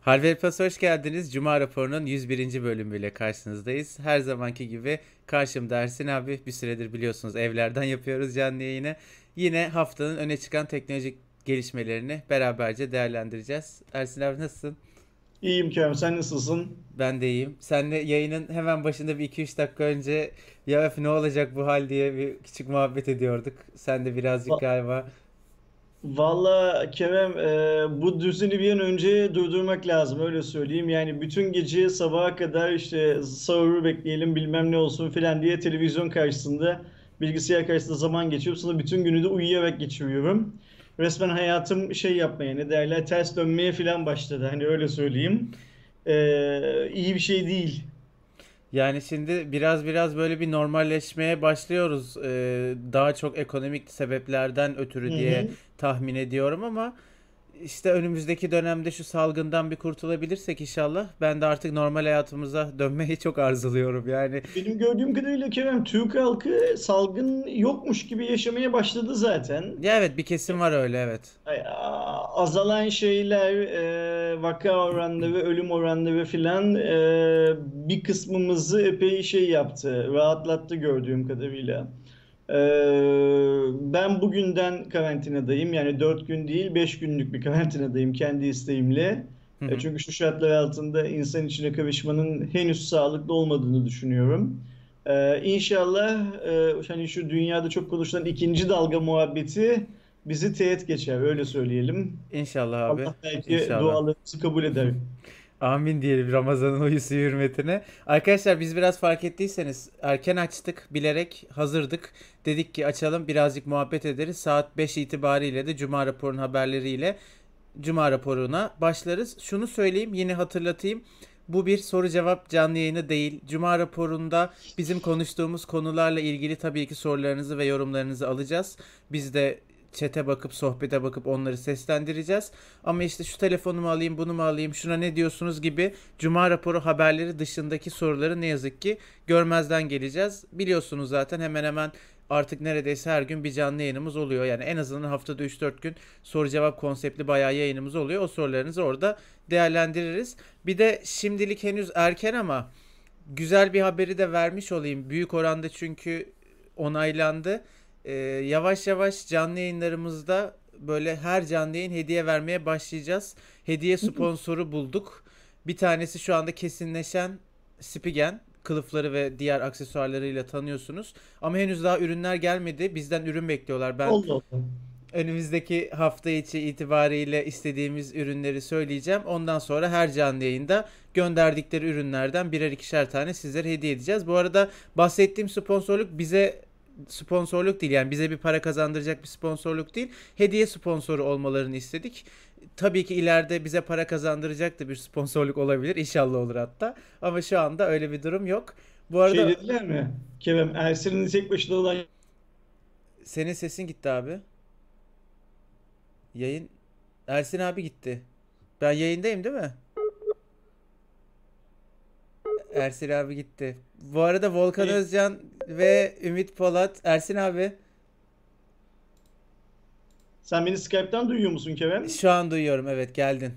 Harvey Plus hoş geldiniz. Cuma raporunun 101. bölümüyle karşınızdayız. Her zamanki gibi karşımda Ersin abi. Bir süredir biliyorsunuz evlerden yapıyoruz canlı yayını. Yine haftanın öne çıkan teknolojik gelişmelerini beraberce değerlendireceğiz. Ersin abi nasılsın? İyiyim Kerem, sen nasılsın? Ben de iyiyim. Senle yayının hemen başında bir iki üç dakika önce ya öf ne olacak bu hal diye bir küçük muhabbet ediyorduk. Sen de birazcık galiba Valla Kerem, e, bu düzeni bir an önce durdurmak lazım, öyle söyleyeyim. Yani bütün gece sabaha kadar işte sahuru bekleyelim bilmem ne olsun filan diye televizyon karşısında, bilgisayar karşısında zaman geçiyorum. Sonra bütün günü de uyuyarak geçiriyorum. Resmen hayatım şey yapmaya, ne derler, ters dönmeye filan başladı. Hani öyle söyleyeyim. E, iyi bir şey değil. Yani şimdi biraz biraz böyle bir normalleşmeye başlıyoruz. Ee, daha çok ekonomik sebeplerden ötürü diye hı. tahmin ediyorum ama işte önümüzdeki dönemde şu salgından bir kurtulabilirsek inşallah ben de artık normal hayatımıza dönmeyi çok arzuluyorum. Yani Benim gördüğüm kadarıyla Kerem, Türk halkı salgın yokmuş gibi yaşamaya başladı zaten. ya evet bir kesim var öyle evet. Azalan şeyler, e, vaka oranları, ölüm oranları filan e, bir kısmımızı epey şey yaptı, rahatlattı gördüğüm kadarıyla. E, ben bugünden karantinadayım. Yani 4 gün değil 5 günlük bir karantinadayım kendi isteğimle. Hı E, hı. çünkü şu şartlar altında insan içine karışmanın henüz sağlıklı olmadığını düşünüyorum. E, İnşallah e, hani şu dünyada çok konuşulan ikinci dalga muhabbeti bizi teğet geçer öyle söyleyelim. İnşallah abi. Allah belki İnşallah. dualarımızı kabul eder. Amin diyelim Ramazan'ın uyusu hürmetine. Arkadaşlar biz biraz fark ettiyseniz erken açtık bilerek hazırdık. Dedik ki açalım birazcık muhabbet ederiz. Saat 5 itibariyle de Cuma raporunun haberleriyle Cuma raporuna başlarız. Şunu söyleyeyim yine hatırlatayım. Bu bir soru cevap canlı yayını değil. Cuma raporunda bizim konuştuğumuz konularla ilgili tabii ki sorularınızı ve yorumlarınızı alacağız. Biz de çete bakıp sohbete bakıp onları seslendireceğiz. Ama işte şu telefonumu alayım, bunu mu alayım, şuna ne diyorsunuz gibi Cuma raporu haberleri dışındaki soruları ne yazık ki görmezden geleceğiz. Biliyorsunuz zaten hemen hemen artık neredeyse her gün bir canlı yayınımız oluyor. Yani en azından haftada üç dört gün soru cevap konseptli bayağı yayınımız oluyor. O sorularınızı orada değerlendiririz. Bir de şimdilik henüz erken ama güzel bir haberi de vermiş olayım. Büyük oranda çünkü onaylandı. Ee, yavaş yavaş canlı yayınlarımızda böyle her canlı yayın hediye vermeye başlayacağız. Hediye sponsoru bulduk. Bir tanesi şu anda kesinleşen Spigen. Kılıfları ve diğer aksesuarlarıyla tanıyorsunuz. Ama henüz daha ürünler gelmedi. Bizden ürün bekliyorlar. Ben Allah Allah. önümüzdeki hafta içi itibariyle istediğimiz ürünleri söyleyeceğim. Ondan sonra her canlı yayında gönderdikleri ürünlerden birer ikişer tane sizlere hediye edeceğiz. Bu arada bahsettiğim sponsorluk bize sponsorluk değil yani bize bir para kazandıracak bir sponsorluk değil. Hediye sponsoru olmalarını istedik. Tabii ki ileride bize para kazandıracak da bir sponsorluk olabilir. İnşallah olur hatta. Ama şu anda öyle bir durum yok. Bu Şey arada dediler mi? Kerem Ersin'in tek başına olan senin sesin gitti abi. Yayın Ersin abi gitti. Ben yayındayım değil mi? Ersin abi gitti. Bu arada Volkan şey, Özcan ve Ümit Polat. Ersin abi sen beni Skype'tan duyuyor musun Kerem? şu an duyuyorum. Evet geldin.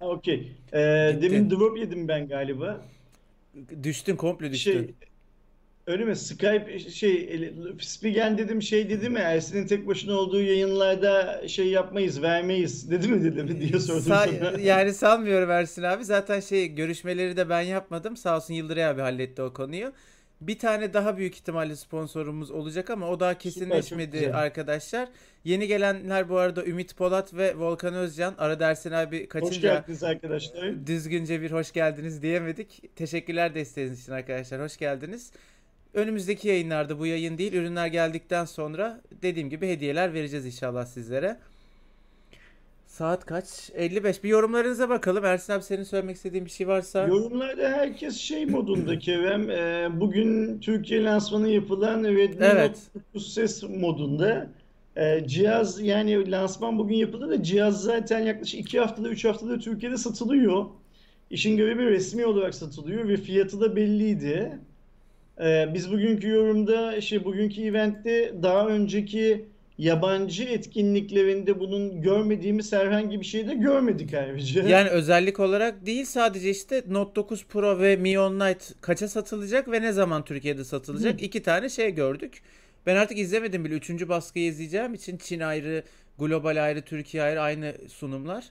Okey. E, demin drop yedim ben galiba. Düştün komple düştün. Şey Öyle mi? Skype şey Spigen dedim şey dedi mi? Ersin'in tek başına olduğu yayınlarda şey yapmayız, vermeyiz dedi mi dedi diye sordum Sa- sana. yani sanmıyorum Ersin abi. Zaten şey görüşmeleri de ben yapmadım. Sağ olsun Yıldıray abi halletti o konuyu. Bir tane daha büyük ihtimalle sponsorumuz olacak ama o daha Süper, kesinleşmedi güzel. arkadaşlar. Yeni gelenler bu arada Ümit Polat ve Volkan Özcan. Arada Ersin abi Hoş kaçınca geldiniz arkadaşlar. düzgünce bir hoş geldiniz diyemedik. Teşekkürler desteğiniz için arkadaşlar. Hoş geldiniz. Önümüzdeki yayınlarda bu yayın değil, ürünler geldikten sonra dediğim gibi hediyeler vereceğiz inşallah sizlere. Saat kaç? 55. Bir yorumlarınıza bakalım. Ersin abi senin söylemek istediğin bir şey varsa. Yorumlarda herkes şey modunda Kerem. e, bugün Türkiye lansmanı yapılan Redmi Note Evet. 9 ses modunda. E, cihaz yani lansman bugün yapıldı da cihaz zaten yaklaşık 2 haftada 3 haftada Türkiye'de satılıyor. İşin görevi resmi olarak satılıyor ve fiyatı da belliydi. Ee, biz bugünkü yorumda, şey bugünkü eventte daha önceki yabancı etkinliklerinde bunun görmediğimiz herhangi bir şey de görmedik ayrıca. Yani özellik olarak değil sadece işte Note 9 Pro ve Mi On Lite kaça satılacak ve ne zaman Türkiye'de satılacak? Hı. iki tane şey gördük. Ben artık izlemedim bile. Üçüncü baskıyı izleyeceğim için Çin ayrı, global ayrı, Türkiye ayrı aynı sunumlar.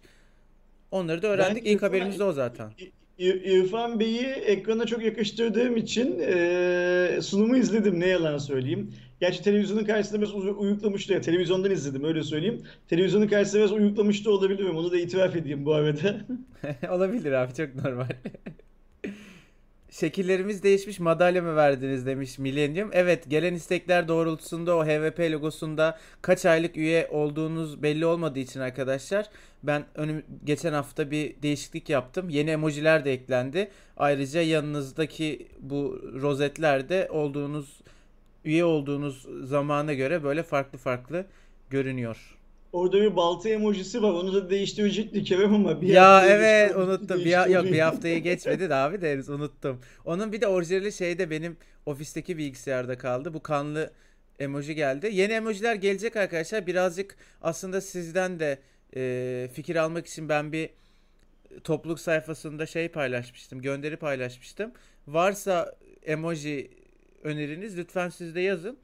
Onları da Ben öğrendik. İlk haberimiz de o zaten. İrfan Bey'i ekrana çok yakıştırdığım için eee, sunumu izledim ne yalan söyleyeyim. Gerçi televizyonun karşısında biraz uy- uyuklamıştı ya. Televizyondan izledim öyle söyleyeyim. Televizyonun karşısında biraz uyuklamış da olabilirim. Onu da itiraf edeyim bu arada. Olabilir abi çok normal. Şekillerimiz değişmiş madalya mı verdiniz demiş Millennium. Evet gelen istekler doğrultusunda o HVP logosunda kaç aylık üye olduğunuz belli olmadığı için arkadaşlar ben önüm, geçen hafta bir değişiklik yaptım. Yeni emojiler de eklendi. Ayrıca yanınızdaki bu rozetler de olduğunuz üye olduğunuz zamana göre böyle farklı farklı görünüyor. Orada bir balta emojisi var. Onu da değiştirecektik Kerem ama bir Ya evet unuttum. Bir, ha- yok bir haftayı geçmedi de abi de henüz unuttum. Onun bir de orijinali şeyde benim ofisteki bilgisayarda kaldı. Bu kanlı emoji geldi. Yeni emojiler gelecek arkadaşlar. Birazcık aslında sizden de e, fikir almak için ben bir topluluk sayfasında şey paylaşmıştım. Gönderi paylaşmıştım. Varsa emoji öneriniz lütfen siz de yazın.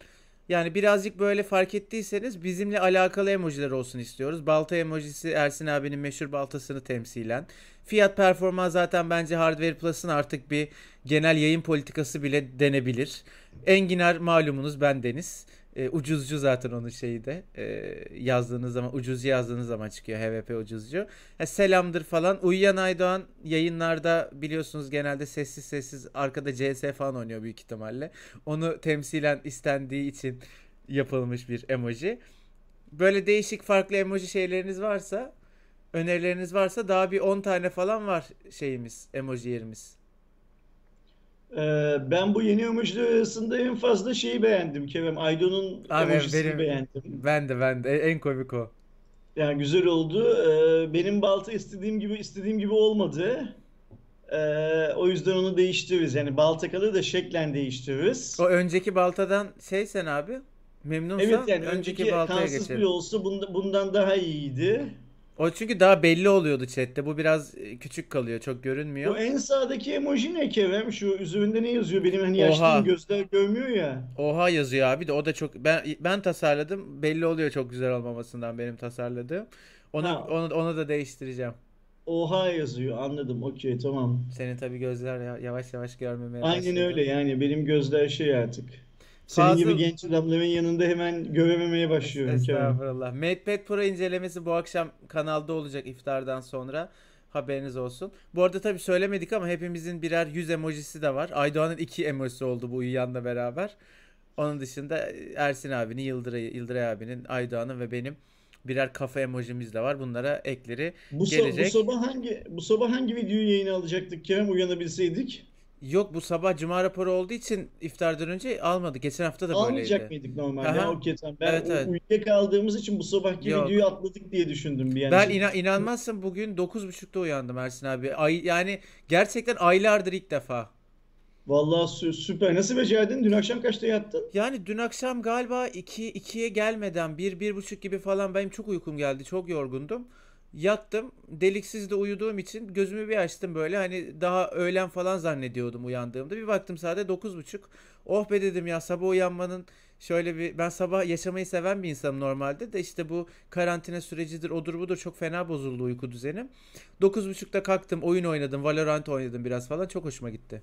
Yani birazcık böyle fark ettiyseniz bizimle alakalı emojiler olsun istiyoruz. Balta emojisi Ersin abinin meşhur baltasını temsilen. Fiyat performans zaten bence Hardware Plus'ın artık bir genel yayın politikası bile denebilir. Enginar malumunuz bendeniz. E, ucuzcu zaten onun şeyi de e, yazdığınız zaman ucuzcu yazdığınız zaman çıkıyor HVP ucuzcu. Ha, selamdır falan. Uyuyan Aydoğan yayınlarda biliyorsunuz genelde sessiz sessiz arkada CS falan oynuyor büyük ihtimalle. Onu temsilen istendiği için yapılmış bir emoji. Böyle değişik farklı emoji şeyleriniz varsa, önerileriniz varsa daha bir 10 tane falan var şeyimiz, emoji yerimiz. Ee, ben bu yeni emojiler arasında en fazla şeyi beğendim Kerem. Aydo'nun emojisini benim beğendim. ben de ben de en komik o. Yani güzel oldu. Ee, benim balta istediğim gibi istediğim gibi olmadı. Ee, o yüzden onu değiştiririz. Yani balta kalır da şeklen değiştiririz. O önceki baltadan şey sen abi Evet memnunsan yani önceki önceki baltaya kansız bile geçelim. olsa bunda- bundan daha iyiydi. O çünkü daha belli oluyordu chatte. Bu biraz e, küçük kalıyor, çok görünmüyor. Bu en sağdaki emoji ne Kerem? Şu üzerinde ne yazıyor? Benim hani yaşlıyım gözler görmüyor ya. Oha yazıyor abi de o da çok ben ben tasarladım. Belli oluyor çok güzel olmamasından benim tasarladığım. Onu Ha, onu onu da değiştireceğim. oha yazıyor. Anladım. Okey tamam. Senin tabii gözler ya- yavaş yavaş görmemeye Aynen başladı. öyle yani benim gözler şey artık. Senin gibi Fazıl genç adamların yanında hemen görememeye başlıyorum. Estağfurullah. MatePad Pro incelemesi bu akşam kanalda olacak iftardan sonra. Haberiniz olsun. Bu arada tabii söylemedik ama hepimizin birer yüz emojisi de var. Aydoğan'ın iki emojisi oldu bu uyuyanla beraber. Onun dışında e, Ersin abinin, Yıldıray, Yıldıray abinin, Aydoğan'ın ve benim birer kafa emojimiz de var. Bunlara ekleri Bu, so- bu gelecek. sabah hangi bu sabah hangi videoyu yayına alacaktık Kerem uyanabilseydik? Yok bu sabah cuma raporu olduğu için iftardan önce almadık. Geçen hafta da Almayacak böyleydi. mıydık normalde? Ha, Aha. okey tamam. Ben Evet evet. uyuyakaldığımız için bu sabahki videoyu Yok. atladık diye düşündüm bir Ben yani. ina inanmazsın bugün 9.30'da uyandım Ersin abi. Ay, yani gerçekten aylardır ilk defa. Vallahi sü- süper. Nasıl becerdin? Dün akşam kaçta yattın? Yani dün akşam galiba 2 2'ye gelmeden bir bir buçuk gibi falan benim çok uykum geldi. Çok yorgundum. Yattım. Deliksiz de uyuduğum için gözümü bir açtım böyle. Hani daha öğlen falan zannediyordum uyandığımda. Bir baktım dokuz buçuk. Oh be dedim ya sabah uyanmanın şöyle bir ben sabah yaşamayı seven bir insanım normalde de işte bu karantina sürecidir odur budur çok fena bozuldu uyku düzenim. Dokuz buçukta kalktım oyun oynadım Valorant oynadım biraz falan çok hoşuma gitti.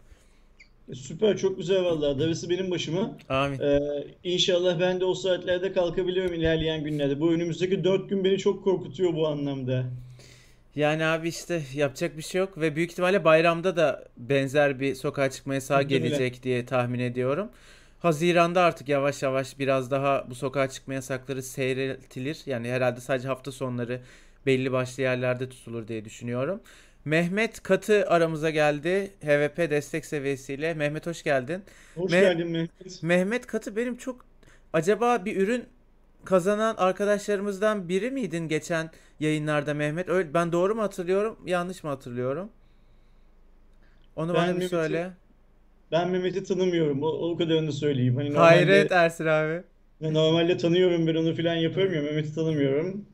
E, Süper, çok güzel vallahi. Darısı benim başıma. Amin. Ee, inşallah ben de o saatlerde kalkabiliyorum ilerleyen günlerde. Bu önümüzdeki dört gün beni çok korkutuyor bu anlamda. Yani abi işte yapacak bir şey yok ve büyük ihtimalle bayramda da benzer bir sokağa çıkma yasağı gelecek diye tahmin ediyorum. Haziran'da artık yavaş yavaş biraz daha bu sokağa çıkma yasakları seyreltilir. Yani herhalde sadece hafta sonları belli başlı yerlerde tutulur diye düşünüyorum. Mehmet Katı aramıza geldi. HVP destek seviyesiyle. Mehmet hoş geldin. Hoş Me- geldin Mehmet. Mehmet Katı benim çok acaba bir ürün kazanan arkadaşlarımızdan biri miydin geçen yayınlarda Mehmet? Öyle, ben doğru mu hatırlıyorum, yanlış mı hatırlıyorum? Onu Ben bana bir söyle. ben Mehmet'i tanımıyorum. O, o kadarını söyleyeyim. Hani Hayret normalde Ersin abi. Normalde tanıyorum ben onu falan yapamıyorum. Mehmet'i tanımıyorum.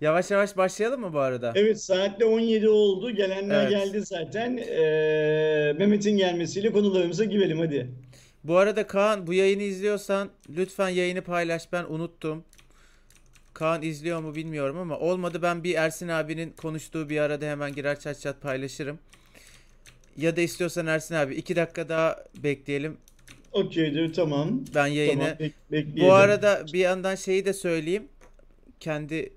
Yavaş yavaş başlayalım mı bu arada? Evet saatte 17 oldu. Gelenler Evet. geldi zaten. Ee, Mehmet'in gelmesiyle konularımıza girelim hadi. Bu arada Kaan bu yayını izliyorsan lütfen yayını paylaş. Ben unuttum. Kaan izliyor mu bilmiyorum ama olmadı ben bir Ersin abinin konuştuğu bir arada hemen girer çat çat paylaşırım. Ya da istiyorsan Ersin abi iki dakika daha bekleyelim. Okeydir tamam. Ben yayını. Tamam bek- Bu bekleyelim. arada bir yandan şeyi de söyleyeyim. Kendi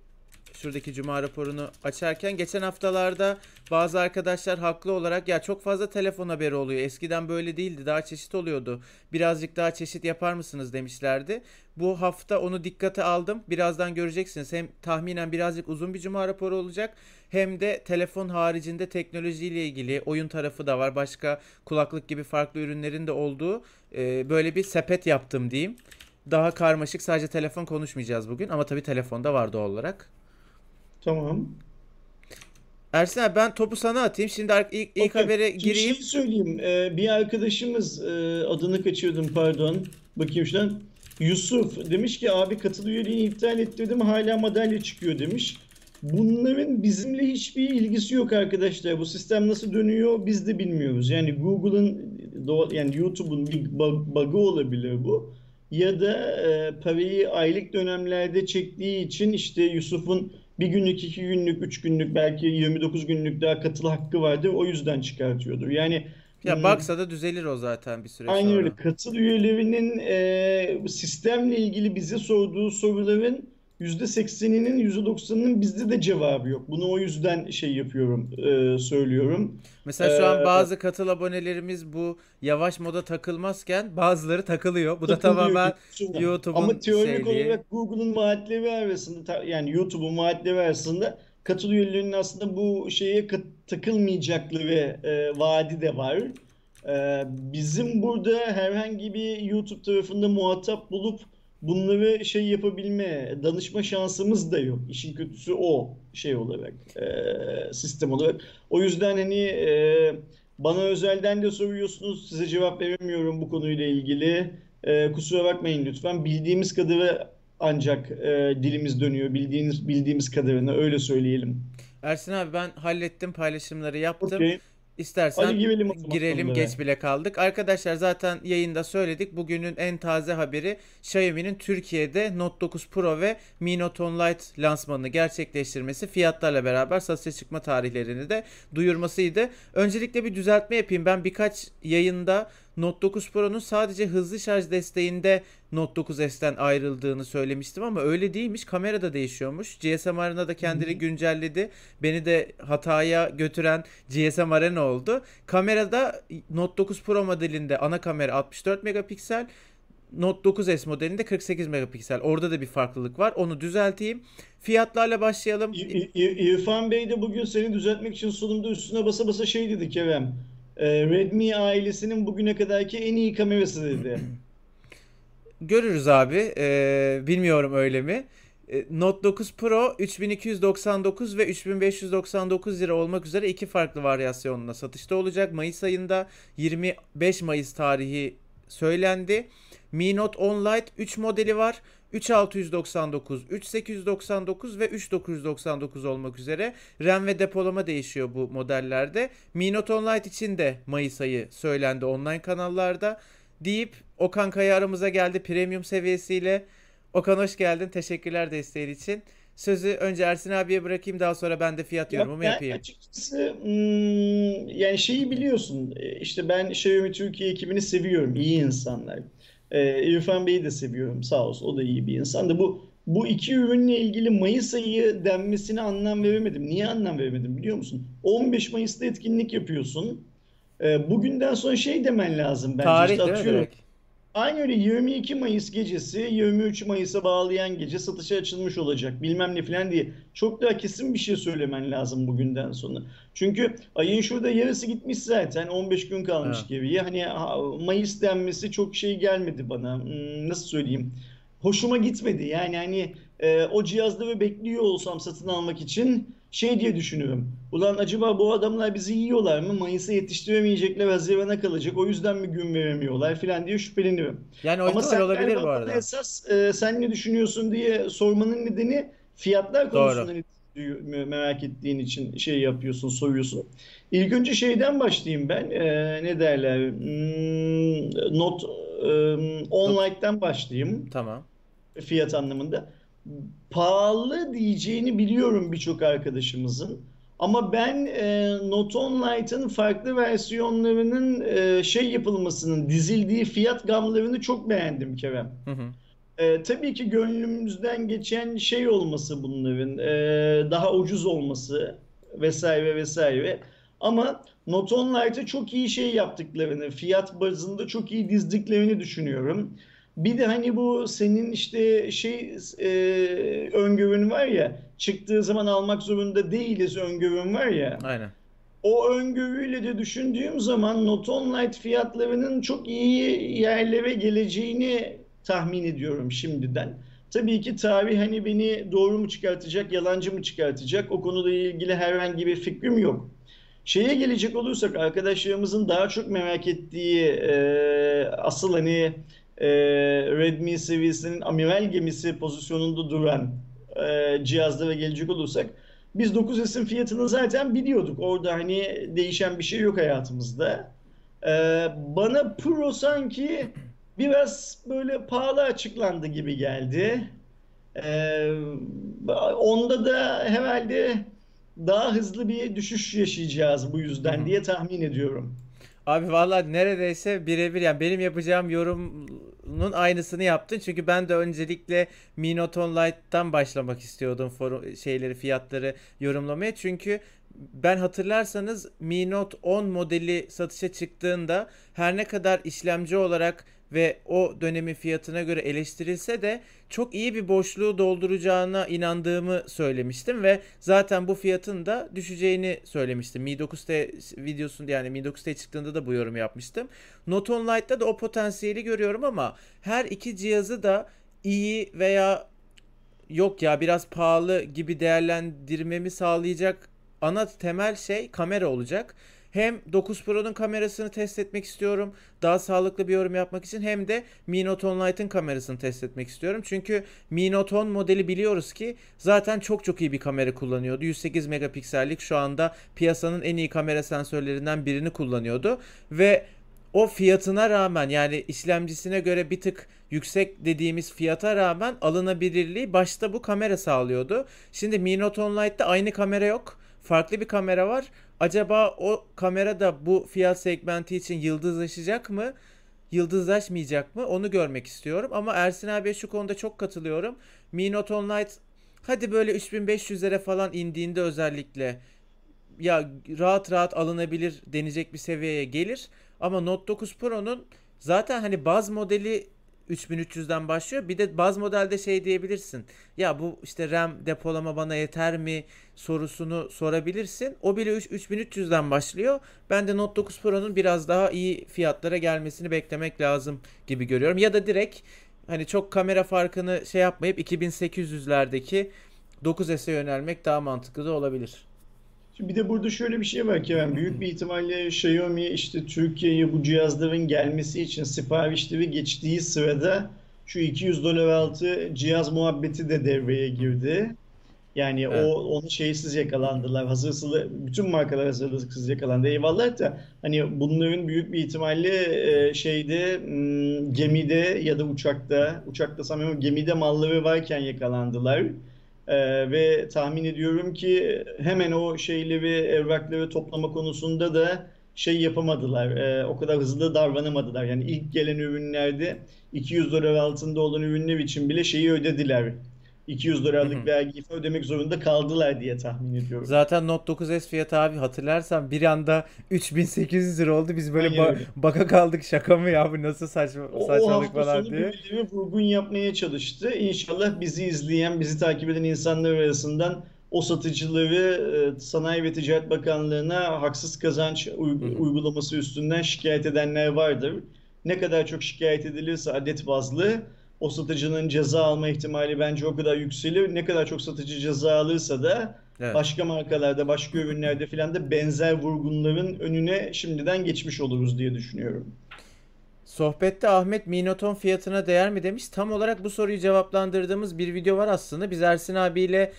şuradaki cuma raporunu açarken geçen haftalarda bazı arkadaşlar haklı olarak ya çok fazla telefon haberi oluyor. Eskiden böyle değildi. Daha çeşit oluyordu. Birazcık daha çeşit yapar mısınız demişlerdi. Bu hafta onu dikkate aldım. Birazdan göreceksiniz. Hem tahminen birazcık uzun bir cuma raporu olacak. Hem de telefon haricinde teknolojiyle ilgili oyun tarafı da var. Başka kulaklık gibi farklı ürünlerin de olduğu e, böyle bir sepet yaptım diyeyim. Daha karmaşık sadece telefon konuşmayacağız bugün ama tabii telefonda var doğal olarak. Tamam. Ersin abi ben topu sana atayım. Şimdi ilk, ilk Okey. habere gireyim. şey söyleyeyim. Ee, bir arkadaşımız e, adını kaçırdım pardon. Bakayım şuradan. Yusuf demiş ki abi katıl üyeliğini iptal ettirdim hala madalya çıkıyor demiş. Bunların bizimle hiçbir ilgisi yok arkadaşlar. Bu sistem nasıl dönüyor biz de bilmiyoruz. Yani Google'ın yani YouTube'un bir bug- bug'ı olabilir bu. Ya da e, parayı aylık dönemlerde çektiği için işte Yusuf'un bir günlük, iki günlük, üç günlük belki 29 günlük daha katıl hakkı vardır. O yüzden çıkartıyordur. Yani Ya hmm, baksa da düzelir o zaten bir süre Aynen sonra. öyle. Katıl üyelerinin e, sistemle ilgili bize sorduğu soruların %80'inin %90'ının bizde de cevabı yok. Bunu o yüzden şey yapıyorum, e, söylüyorum. Mesela şu an Ee, bazı katıl abonelerimiz bu yavaş moda takılmazken bazıları takılıyor. Bu da takılıyor tamamen YouTube'dan. YouTube'un Ama teorik şeyliği. olarak Google'un vaatleri arasında yani YouTube'un vaatleri arasında katıl üyelerinin aslında bu şeye takılmayacakları e, vaadi de var. E, bizim burada herhangi bir YouTube tarafında muhatap bulup bunları şey yapabilme, danışma şansımız da yok. İşin kötüsü o şey olarak, e, sistem olarak. O yüzden hani e, bana özelden de soruyorsunuz, size cevap veremiyorum bu konuyla ilgili. E, kusura bakmayın lütfen. Bildiğimiz kadarı ancak e, dilimiz dönüyor. Bildiğiniz bildiğimiz kadarını öyle söyleyelim. Ersin abi ben hallettim paylaşımları yaptım. Okey. İstersen girelim geç bile kaldık. Arkadaşlar zaten yayında söyledik. Bugünün en taze haberi Xiaomi'nin Türkiye'de Note 9 Pro ve Mi Note 10 Lite lansmanını gerçekleştirmesi fiyatlarla beraber satışa çıkma tarihlerini de duyurmasıydı. Öncelikle bir düzeltme yapayım. Ben birkaç yayında Note 9 Pro'nun sadece hızlı şarj desteğinde Note 9s'ten ayrıldığını söylemiştim ama öyle değilmiş. Kamera da değişiyormuş. GSM Arena da kendini güncelledi. Beni de hataya götüren GSM Arena oldu. Kamerada Note 9 Pro modelinde ana kamera 64 megapiksel. Note 9s modelinde 48 megapiksel. Orada da bir farklılık var. Onu düzelteyim. Fiyatlarla başlayalım. İ- İ- İrfan Bey de bugün seni düzeltmek için sunumda üstüne basa basa şey dedi Kerem. E, Redmi ailesinin bugüne kadarki en iyi kamerası dedi. Görürüz abi. Ee, bilmiyorum öyle mi? Ee, Note 9 Pro 3299 ve 3599 lira olmak üzere iki farklı varyasyonla satışta olacak. Mayıs ayında 25 Mayıs tarihi söylendi. Mi Note 10 Lite 3 modeli var. 3699, 3899 ve 3999 olmak üzere RAM ve depolama değişiyor bu modellerde. Mi Note 10 Lite için de Mayıs ayı söylendi online kanallarda deyip Okan Kaya aramıza geldi premium seviyesiyle. Okan hoş geldin. Teşekkürler desteğin için. Sözü önce Ersin abiye bırakayım daha sonra ben de fiyat Ya yorumumu ben yapayım. açıkçası hmm, yani şeyi biliyorsun e, işte ben Xiaomi Türkiye ekibini seviyorum iyi insanlar. Ee, İrfan Bey'i de seviyorum sağ olsun o da iyi bir insan da bu bu iki ürünle ilgili Mayıs ayı denmesine anlam veremedim. Niye anlam veremedim biliyor musun? 15 Mayıs'ta etkinlik yapıyorsun. Ee, bugünden sonra şey demen lazım bence Tarih işte atıyorum. direkt? Aynı öyle 22 Mayıs gecesi 23 Mayıs'a bağlayan gece satışa açılmış olacak bilmem ne falan diye çok daha kesin bir şey söylemen lazım bugünden sonra. Çünkü ayın şurada yarısı gitmiş zaten 15 gün kalmış Ha. geriye. Hani ha, Mayıs denmesi çok şey gelmedi bana. Hmm, Nasıl söyleyeyim? Hoşuma gitmedi. Yani hani e, o cihazları bekliyor olsam satın almak için şey diye düşünüyorum. Ulan acaba bu adamlar bizi yiyorlar mı? Mayıs'a yetiştiremeyecekler, Haziran'a kalacak. O yüzden mi gün veremiyorlar filan diye şüpheleniyorum. Yani o Ama sen olabilir bu arada. esas e, sen ne düşünüyorsun diye sormanın nedeni fiyatlar Doğru. konusunda düşündüğü- merak ettiğin için şey yapıyorsun, soruyorsun. İlk önce şeyden başlayayım ben. E, ne derler? Hmm, not e, Online'dan başlayayım Tamam. fiyat anlamında. Pahalı diyeceğini biliyorum birçok arkadaşımızın. Ama ben e, Noton Lite'ın farklı versiyonlarının e, şey yapılmasının, dizildiği fiyat gamlarını çok beğendim Kerem. Hı hı. E, tabii ki gönlümüzden geçen şey olması bunların, e, daha ucuz olması vesaire vesaire. Ama Noton Lite'a çok iyi şey yaptıklarını, fiyat bazında çok iyi dizdiklerini düşünüyorum. Bir de hani bu senin işte şey e, öngörün var ya, çıktığı zaman almak zorunda değiliz öngörün var ya. Aynen. O öngörüyle de düşündüğüm zaman Noton Light fiyatlarının çok iyi yerlere geleceğini tahmin ediyorum şimdiden. Tabii ki tarih hani beni doğru mu çıkartacak, yalancı mı çıkartacak o konuyla ilgili herhangi bir fikrim yok. Şeye gelecek olursak arkadaşlarımızın daha çok merak ettiği e, asıl hani e, Redmi seviyesinin amiral gemisi pozisyonunda duran e, cihazlara gelecek olursak biz 9S'in fiyatını zaten biliyorduk. Orada hani değişen bir şey yok hayatımızda. Ee, bana Pro sanki biraz böyle pahalı açıklandı gibi geldi. Ee, onda da herhalde daha hızlı bir düşüş yaşayacağız bu yüzden diye tahmin ediyorum. Abi vallahi neredeyse birebir yani benim yapacağım yorumun aynısını yaptın. Çünkü ben de öncelikle Mi Note On Lite'tan başlamak istiyordum forum, şeyleri fiyatları yorumlamaya. Çünkü ben hatırlarsanız Mi Note 10 modeli satışa çıktığında her ne kadar işlemci olarak ve o dönemin fiyatına göre eleştirilse de çok iyi bir boşluğu dolduracağına inandığımı söylemiştim ve zaten bu fiyatın da düşeceğini söylemiştim. Mi 9T videosunda yani Mi 9T çıktığında da bu yorum yapmıştım. Note On Lite'da da o potansiyeli görüyorum ama her iki cihazı da iyi veya yok ya biraz pahalı gibi değerlendirmemi sağlayacak ana temel şey kamera olacak. Hem 9 Pro'nun kamerasını test etmek istiyorum. Daha sağlıklı bir yorum yapmak için hem de Mi Note 10 Lite'ın kamerasını test etmek istiyorum. Çünkü Mi Note 10 modeli biliyoruz ki zaten çok çok iyi bir kamera kullanıyordu. 108 megapiksellik şu anda piyasanın en iyi kamera sensörlerinden birini kullanıyordu ve o fiyatına rağmen yani işlemcisine göre bir tık yüksek dediğimiz fiyata rağmen alınabilirliği başta bu kamera sağlıyordu. Şimdi Mi Note 10 Lite'da aynı kamera yok. Farklı bir kamera var. Acaba o kamera da bu fiyat segmenti için yıldızlaşacak mı? Yıldızlaşmayacak mı? Onu görmek istiyorum. Ama Ersin abiye şu konuda çok katılıyorum. Mi Note 10 Lite hadi böyle 3500'lere falan indiğinde özellikle ya rahat rahat alınabilir denecek bir seviyeye gelir. Ama Note 9 Pro'nun zaten hani baz modeli 3300'den başlıyor. Bir de baz modelde şey diyebilirsin. Ya bu işte RAM depolama bana yeter mi sorusunu sorabilirsin. O bile 3 3300'den başlıyor. Ben de Note 9 Pro'nun biraz daha iyi fiyatlara gelmesini beklemek lazım gibi görüyorum. Ya da direkt hani çok kamera farkını şey yapmayıp 2800'lerdeki 9S'e yönelmek daha mantıklı da olabilir. Bir de burada şöyle bir şey var Kerem. Büyük bir ihtimalle Xiaomi işte Türkiye'ye bu cihazların gelmesi için siparişleri geçtiği sırada şu 200 dolar altı cihaz muhabbeti de devreye girdi. Yani o Evet. onu şeysiz yakalandılar. Hazırsız bütün markalar hazırsız yakalandı. Eyvallah da hani bunların büyük bir ihtimalle e, şeyde m, gemide ya da uçakta uçakta sanmıyorum gemide malları varken yakalandılar. Ee, ve tahmin ediyorum ki hemen o şeyleri, evrakları toplama konusunda da şey yapamadılar. Ee, o kadar hızlı davranamadılar. Yani ilk gelen ürünlerde 200 dolar altında olan ürünler için bile şeyi ödediler. 200 Hı dolarlık hı. vergiyi ödemek zorunda kaldılar diye tahmin ediyorum. Zaten Note 9S fiyatı abi hatırlarsan bir anda 3800 lira oldu. Biz böyle ba- baka kaldık şaka mı ya bu nasıl saçma O, o saçmalık hafta falan sonu diye. birileri vurgun yapmaya çalıştı. İnşallah bizi izleyen, bizi takip eden insanlar arasından o satıcıları e, Sanayi ve Ticaret Bakanlığı'na haksız kazanç uygulaması üstünden şikayet edenler vardır. Ne kadar çok şikayet edilirse adet bazlı o satıcının ceza alma ihtimali bence o kadar yükselir. Ne kadar çok satıcı ceza alırsa da Evet. başka markalarda, başka ürünlerde filan da benzer vurgunların önüne şimdiden geçmiş oluruz diye düşünüyorum. Sohbette Ahmet Minoton fiyatına değer mi demiş. Tam olarak bu soruyu cevaplandırdığımız bir video var aslında. Biz Ersin abiyle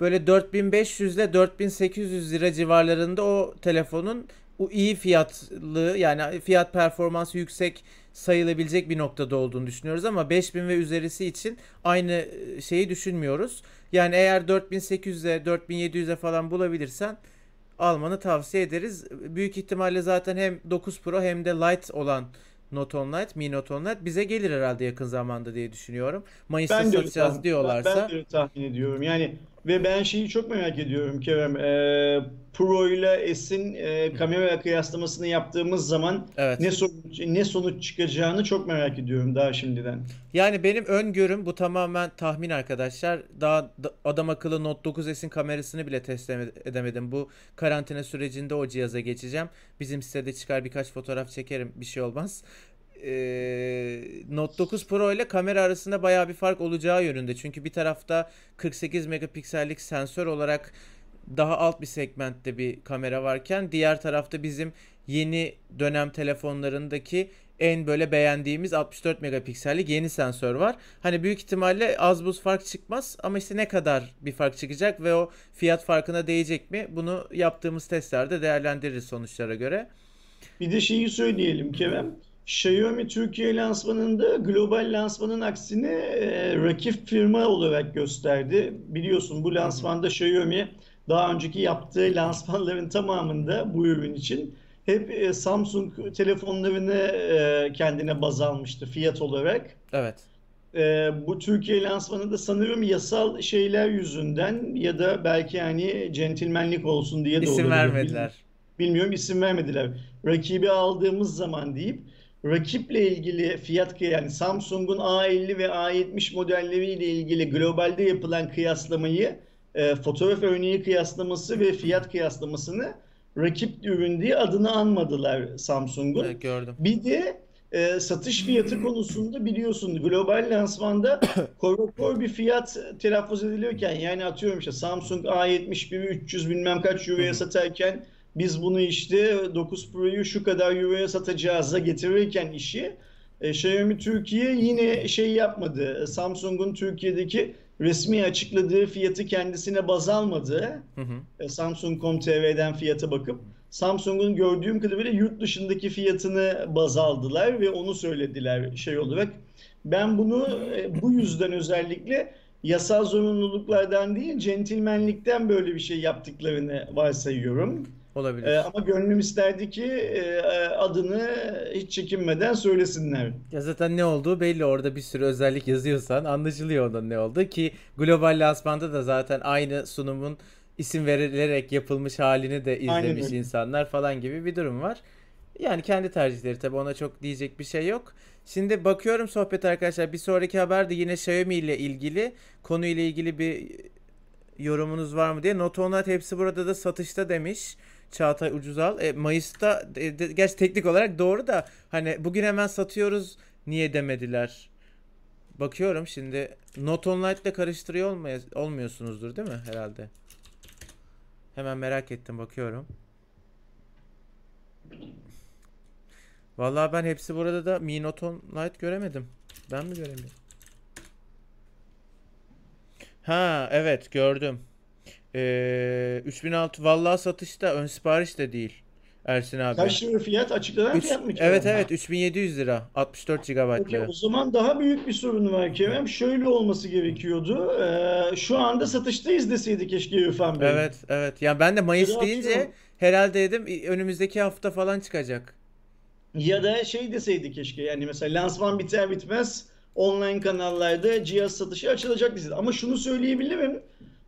böyle 4500 ile 4800 lira civarlarında o telefonun o iyi fiyatlı yani fiyat performansı yüksek sayılabilecek bir noktada olduğunu düşünüyoruz ama 5000 ve üzerisi için aynı e, şeyi düşünmüyoruz. Yani eğer 4800'e 4700'e falan bulabilirsen almanı tavsiye ederiz. Büyük ihtimalle zaten hem 9 Pro hem de Lite olan Note On Lite, Mi Note On Lite bize gelir herhalde yakın zamanda diye düşünüyorum. Mayıs'ta Ben de satacağız diyorlarsa. ben de öyle tahmin ediyorum. Yani ve ben şeyi çok merak ediyorum Kerem. Ee, Pro ile S'in e, kamera kıyaslamasını yaptığımız zaman Evet. ne sonuç ne sonuç çıkacağını çok merak ediyorum daha şimdiden. Yani benim öngörüm bu tamamen tahmin arkadaşlar. Daha da- adam akıllı Note 9s'in kamerasını bile test eme- edemedim. Bu karantina sürecinde o cihaza geçeceğim. Bizim sitede çıkar birkaç fotoğraf çekerim. Bir şey olmaz. Ee, Note 9 Pro ile kamera arasında bayağı bir fark olacağı yönünde. Çünkü bir tarafta 48 megapiksellik sensör olarak daha alt bir segmentte bir kamera varken diğer tarafta bizim yeni dönem telefonlarındaki en böyle beğendiğimiz 64 megapiksellik yeni sensör var. Hani büyük ihtimalle az buz fark çıkmaz ama işte ne kadar bir fark çıkacak ve o fiyat farkına değecek mi? Bunu yaptığımız testlerde değerlendiririz sonuçlara göre. Bir de şeyi söyleyelim Kerem. Xiaomi Türkiye lansmanında global lansmanın aksine e, rakip firma olarak gösterdi. Biliyorsun bu lansmanda Xiaomi daha önceki yaptığı lansmanların tamamında bu ürün için hep e, Samsung telefonlarını e, kendine baz almıştı fiyat olarak. Evet. E, bu Türkiye lansmanında sanırım yasal şeyler yüzünden ya da belki hani centilmenlik olsun diye de İsim olabilir. vermediler. Bilmiyorum isim vermediler. Rakibi aldığımız zaman deyip rakiple ilgili fiyat yani Samsung'un A50 ve A70 modelleriyle ilgili globalde yapılan kıyaslamayı e, fotoğraf örneği kıyaslaması ve fiyat kıyaslamasını rakip ürün diye adını anmadılar Samsung'un. Evet, gördüm. Bir de e, satış fiyatı konusunda biliyorsun global lansmanda korokor bir fiyat telaffuz ediliyorken yani atıyorum işte Samsung A71'i 300 bilmem kaç euroya satarken biz bunu işte 9 Pro'yu şu kadar euroya satacağız'a getirirken işi e, Xiaomi Türkiye yine şey yapmadı. Samsung'un Türkiye'deki resmi açıkladığı fiyatı kendisine baz almadı. Hı hı. E, Samsung.com.tr'den fiyata bakıp Samsung'un gördüğüm kadarıyla yurt dışındaki fiyatını baz aldılar ve onu söylediler şey olarak. Ben bunu e, bu yüzden özellikle yasal zorunluluklardan değil, centilmenlikten böyle bir şey yaptıklarını varsayıyorum. Olabilir. E, ama gönlüm isterdi ki e, adını hiç çekinmeden söylesinler. Ya zaten ne olduğu belli. Orada bir sürü özellik yazıyorsan anlaşılıyor onun ne olduğu ki global lansmanda da zaten aynı sunumun isim verilerek yapılmış halini de Aynen izlemiş öyle. insanlar falan gibi bir durum var. Yani kendi tercihleri tabii ona çok diyecek bir şey yok. Şimdi bakıyorum sohbet arkadaşlar. Bir sonraki haber de yine Xiaomi ile ilgili konuyla ilgili bir yorumunuz var mı diye. Note 10 Lite hepsi burada da satışta demiş. Çağatay Ucuzal. E, Mayıs'ta e, de- gerçi teknik olarak doğru da hani bugün hemen satıyoruz niye demediler. Bakıyorum şimdi Note 10 Lite ile karıştırıyor olmaya, olmuyorsunuzdur değil mi herhalde? Hemen merak ettim bakıyorum. Vallahi ben hepsi burada da Mi Note 10 Lite göremedim. Ben mi göremiyorum? Ha evet gördüm. Ee, 3006 vallahi satışta ön sipariş de değil. Ersin abi. Kaç lira fiyat? Açıklanan Üç- fiyat mı? evet Kerem? evet 3700 lira 64 Peki, GB'lı. o zaman daha büyük bir sorun var Kerem. Şöyle olması gerekiyordu. Ee, şu anda satıştayız deseydi keşke İrfan Bey. Evet evet. Ya ben de Mayıs da deyince atıyorum. herhalde dedim önümüzdeki hafta falan çıkacak. Ya da şey deseydi keşke yani mesela lansman biter bitmez online kanallarda cihaz satışı açılacak deseydi. Ama şunu söyleyebilirim.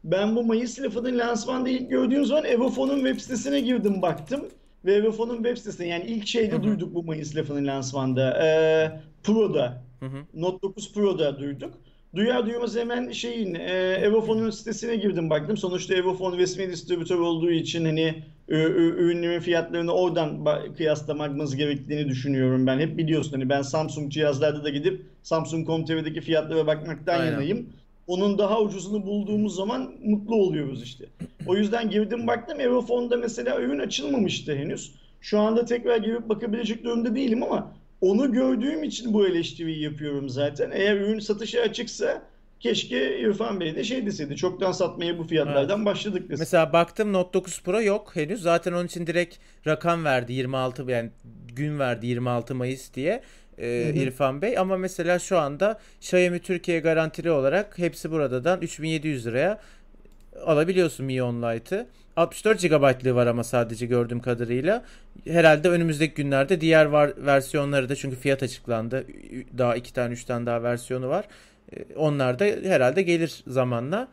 Ben bu Mayıs lafını lansmanda ilk gördüğüm zaman Evofon'un web sitesine girdim baktım. Ve Evofon'un web sitesinde yani ilk şeyde Hı hı. duyduk bu Mayıs lafını lansmanda. Ee, Pro'da. Hı hı. Note 9 Pro'da duyduk. Duyar duymaz hemen şeyin e, Evofon'un sitesine girdim baktım. Sonuçta Evofon resmi distribütör olduğu için hani ürünlerin fiyatlarını oradan kıyaslamamız gerektiğini düşünüyorum ben. Hep biliyorsun hani ben Samsung cihazlarda da gidip Samsung.com.tr'deki fiyatlara bakmaktan Aynen. yanayım. Onun daha ucuzunu bulduğumuz zaman mutlu oluyoruz işte. O yüzden girdim baktım Evofon'da mesela ürün açılmamıştı henüz. Şu anda tekrar girip bakabilecek durumda değilim ama onu gördüğüm için bu eleştiriyi yapıyorum zaten. Eğer ürün satışa açıksa keşke İrfan Bey de şey deseydi. Çoktan satmaya bu fiyatlardan evet. başladık desin. Mesela baktım Note 9 Pro yok henüz. Zaten onun için direkt rakam verdi 26 yani gün verdi 26 Mayıs diye e, İrfan Bey ama mesela şu anda Xiaomi Türkiye garantili olarak hepsi buradadan 3700 liraya alabiliyorsun Mi On Lite'ı. 64 GB'lığı var ama sadece gördüğüm kadarıyla. Herhalde önümüzdeki günlerde diğer var, versiyonları da çünkü fiyat açıklandı. Daha iki tane üç tane daha versiyonu var. E, onlar da herhalde gelir zamanla.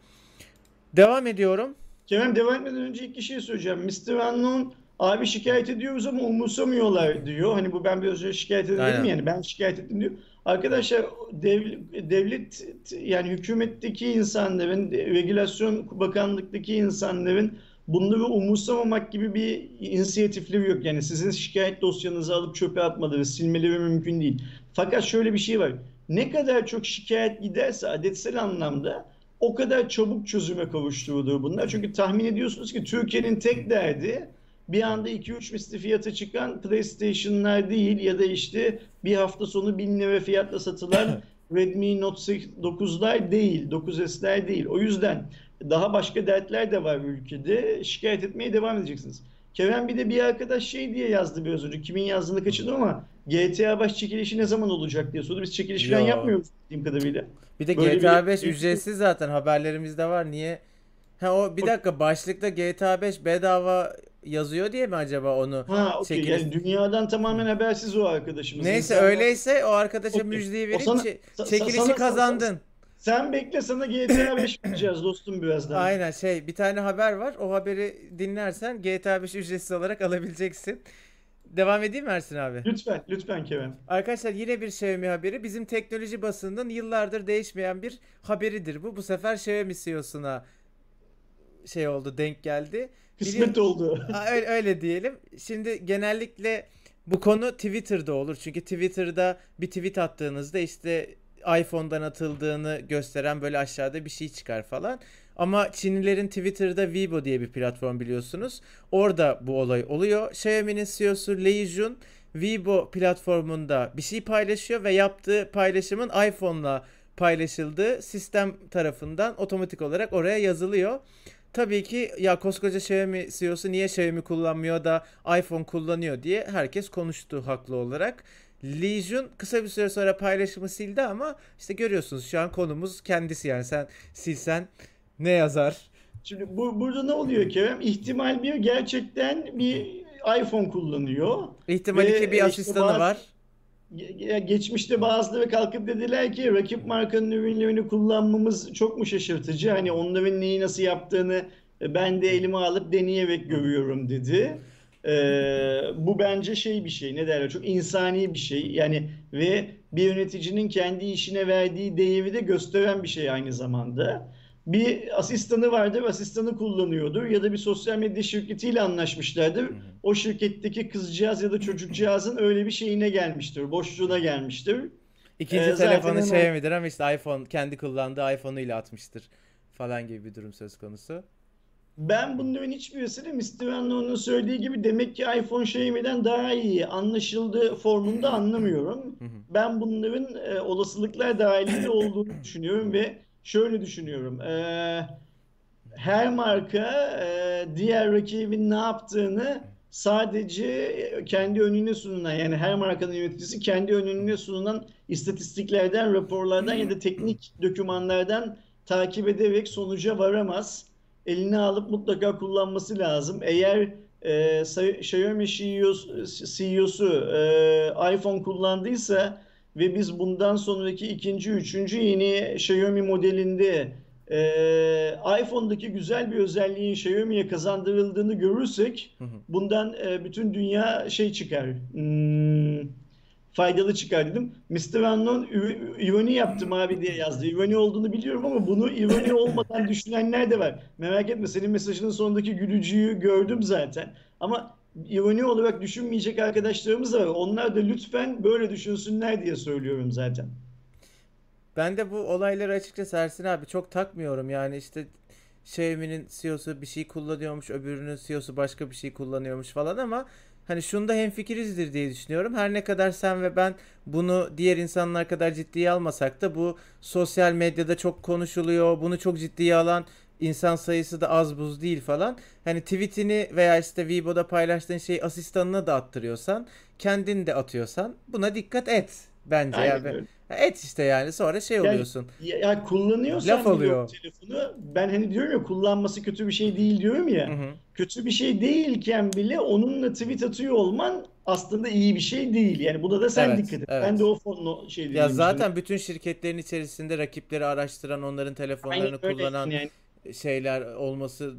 Devam ediyorum. Kerem devam etmeden önce iki şey söyleyeceğim. Mr. Unknown abi şikayet ediyoruz ama umursamıyorlar diyor. Hani bu ben biraz önce şikayet edelim yani ben şikayet ettim diyor. Arkadaşlar dev, devlet yani hükümetteki insanların, regülasyon bakanlıktaki insanların bunları umursamamak gibi bir inisiyatifleri yok. Yani sizin şikayet dosyanızı alıp çöpe atmaları, silmeleri mümkün değil. Fakat şöyle bir şey var. Ne kadar çok şikayet giderse adetsel anlamda o kadar çabuk çözüme kavuşturulur bunlar. Çünkü tahmin ediyorsunuz ki Türkiye'nin tek derdi bir anda 2-3 misli fiyata çıkan PlayStation'lar değil ya da işte bir hafta sonu 1000 lira fiyatla satılan Redmi Note 9'lar değil, 9S'ler değil. O yüzden daha başka dertler de var ülkede. Şikayet etmeye devam edeceksiniz. Kerem bir de bir arkadaş şey diye yazdı biraz önce. Kimin yazdığını kaçırdım ama GTA baş çekilişi ne zaman olacak diye sordu. Biz çekiliş falan yapmıyoruz bildiğim kadarıyla. Bir de Böyle GTA 5 bir... ücretsiz zaten haberlerimizde var. Niye? Ha o bir dakika başlıkta GTA 5 bedava yazıyor diye mi acaba onu ha, okay. çekiliş... yani dünyadan tamamen habersiz o arkadaşımız. Neyse İnsanlar... öyleyse o arkadaşa okay. müjdeyi verip sana, çekilişi sana, kazandın. Sana, sen bekle sana GTA 5 vereceğiz dostum birazdan. Aynen şey bir tane haber var. O haberi dinlersen GTA 5 ücretsiz olarak alabileceksin. Devam edeyim mi Ersin abi? Lütfen, lütfen Kevin. Arkadaşlar yine bir Xiaomi haberi. Bizim teknoloji basınının yıllardır değişmeyen bir haberidir bu. Bu sefer Xiaomi CEO'suna şey oldu, denk geldi. Kısmet oldu. öyle, öyle diyelim. Şimdi genellikle bu konu Twitter'da olur. Çünkü Twitter'da bir tweet attığınızda işte iPhone'dan atıldığını gösteren böyle aşağıda bir şey çıkar falan. Ama Çinlilerin Twitter'da Weibo diye bir platform biliyorsunuz. Orada bu olay oluyor. Xiaomi'nin CEO'su Lei Jun Weibo platformunda bir şey paylaşıyor ve yaptığı paylaşımın iPhone'la paylaşıldığı sistem tarafından otomatik olarak oraya yazılıyor. Tabii ki ya koskoca Xiaomi CEO'su niye Xiaomi kullanmıyor da iPhone kullanıyor diye herkes konuştu haklı olarak. Legion kısa bir süre sonra paylaşımı sildi ama işte görüyorsunuz şu an konumuz kendisi yani sen silsen ne yazar? Şimdi bu, burada ne oluyor Kerem? İhtimal bir gerçekten bir iPhone kullanıyor. İhtimal iki bir asistanı bazı, var. Geçmişte bazıları kalkıp dediler ki rakip markanın ürünlerini kullanmamız çok mu şaşırtıcı? Hani onların neyi nasıl yaptığını ben de elime alıp deneyerek görüyorum dedi. Ee, bu bence şey bir şey ne derler çok insani bir şey yani ve bir yöneticinin kendi işine verdiği değeri de gösteren bir şey aynı zamanda. Bir asistanı vardır, asistanı kullanıyordur ya da bir sosyal medya şirketiyle anlaşmışlardır. O şirketteki kızcağız ya da çocukcağızın öyle bir şeyine gelmiştir, boşluğuna gelmiştir. İkinci ee, telefonu şey midir ama işte iPhone kendi kullandığı iPhone'uyla atmıştır falan gibi bir durum söz konusu. Ben bunların hiçbirisini Mr. Unknown'un söylediği gibi demek ki iPhone Xiaomi'den daha iyi anlaşıldığı formunda anlamıyorum. ben bunların e, olasılıklar dahilinde olduğunu düşünüyorum ve şöyle düşünüyorum. E, her marka e, diğer rakibin ne yaptığını sadece kendi önüne sunulan yani her markanın yöneticisi kendi önüne sunulan istatistiklerden, raporlardan ya da teknik dokümanlardan takip ederek sonuca varamaz eline alıp mutlaka kullanması lazım. Eğer e, Xiaomi CEO'su e, iPhone kullandıysa ve biz bundan sonraki ikinci, üçüncü yeni Xiaomi modelinde e, iPhone'daki güzel bir özelliğin Xiaomi'ye kazandırıldığını görürsek bundan e, bütün dünya şey çıkar. Hmm, faydalı çıkar dedim. Mr. Unknown ironi yaptım abi diye yazdı. İroni olduğunu biliyorum ama bunu ironi olmadan düşünenler de var. Merak etme senin mesajının sonundaki gülücüğü gördüm zaten. Ama ironi olarak düşünmeyecek arkadaşlarımız da var. Onlar da lütfen böyle düşünsünler diye söylüyorum zaten. Ben de bu olayları açıkçası Ersin abi çok takmıyorum. Yani işte Xiaomi'nin CEO'su bir şey kullanıyormuş, öbürünün CEO'su başka bir şey kullanıyormuş falan ama hani şunda hemfikirizdir diye düşünüyorum. Her ne kadar sen ve ben bunu diğer insanlar kadar ciddiye almasak da bu sosyal medyada çok konuşuluyor. Bunu çok ciddiye alan insan sayısı da az buz değil falan. Hani tweetini veya işte Weibo'da paylaştığın şeyi asistanına da attırıyorsan, kendin de atıyorsan buna dikkat et bence. Aynen Yani et işte yani sonra şey Yani oluyorsun. ya, ya kullanıyorsan Laf bile o alıyor. telefonu ben hani diyorum ya kullanması kötü bir şey değil diyorum Hı ya. hı. Kötü bir şey değilken bile onunla tweet atıyor olman aslında iyi bir şey değil. Yani buna da sen Evet, dikkat et. Ben de evet. o fonu şey Ya zaten bütün şirketlerin içerisinde rakipleri araştıran, onların telefonlarını öyle kullanan yani. Şeyler olması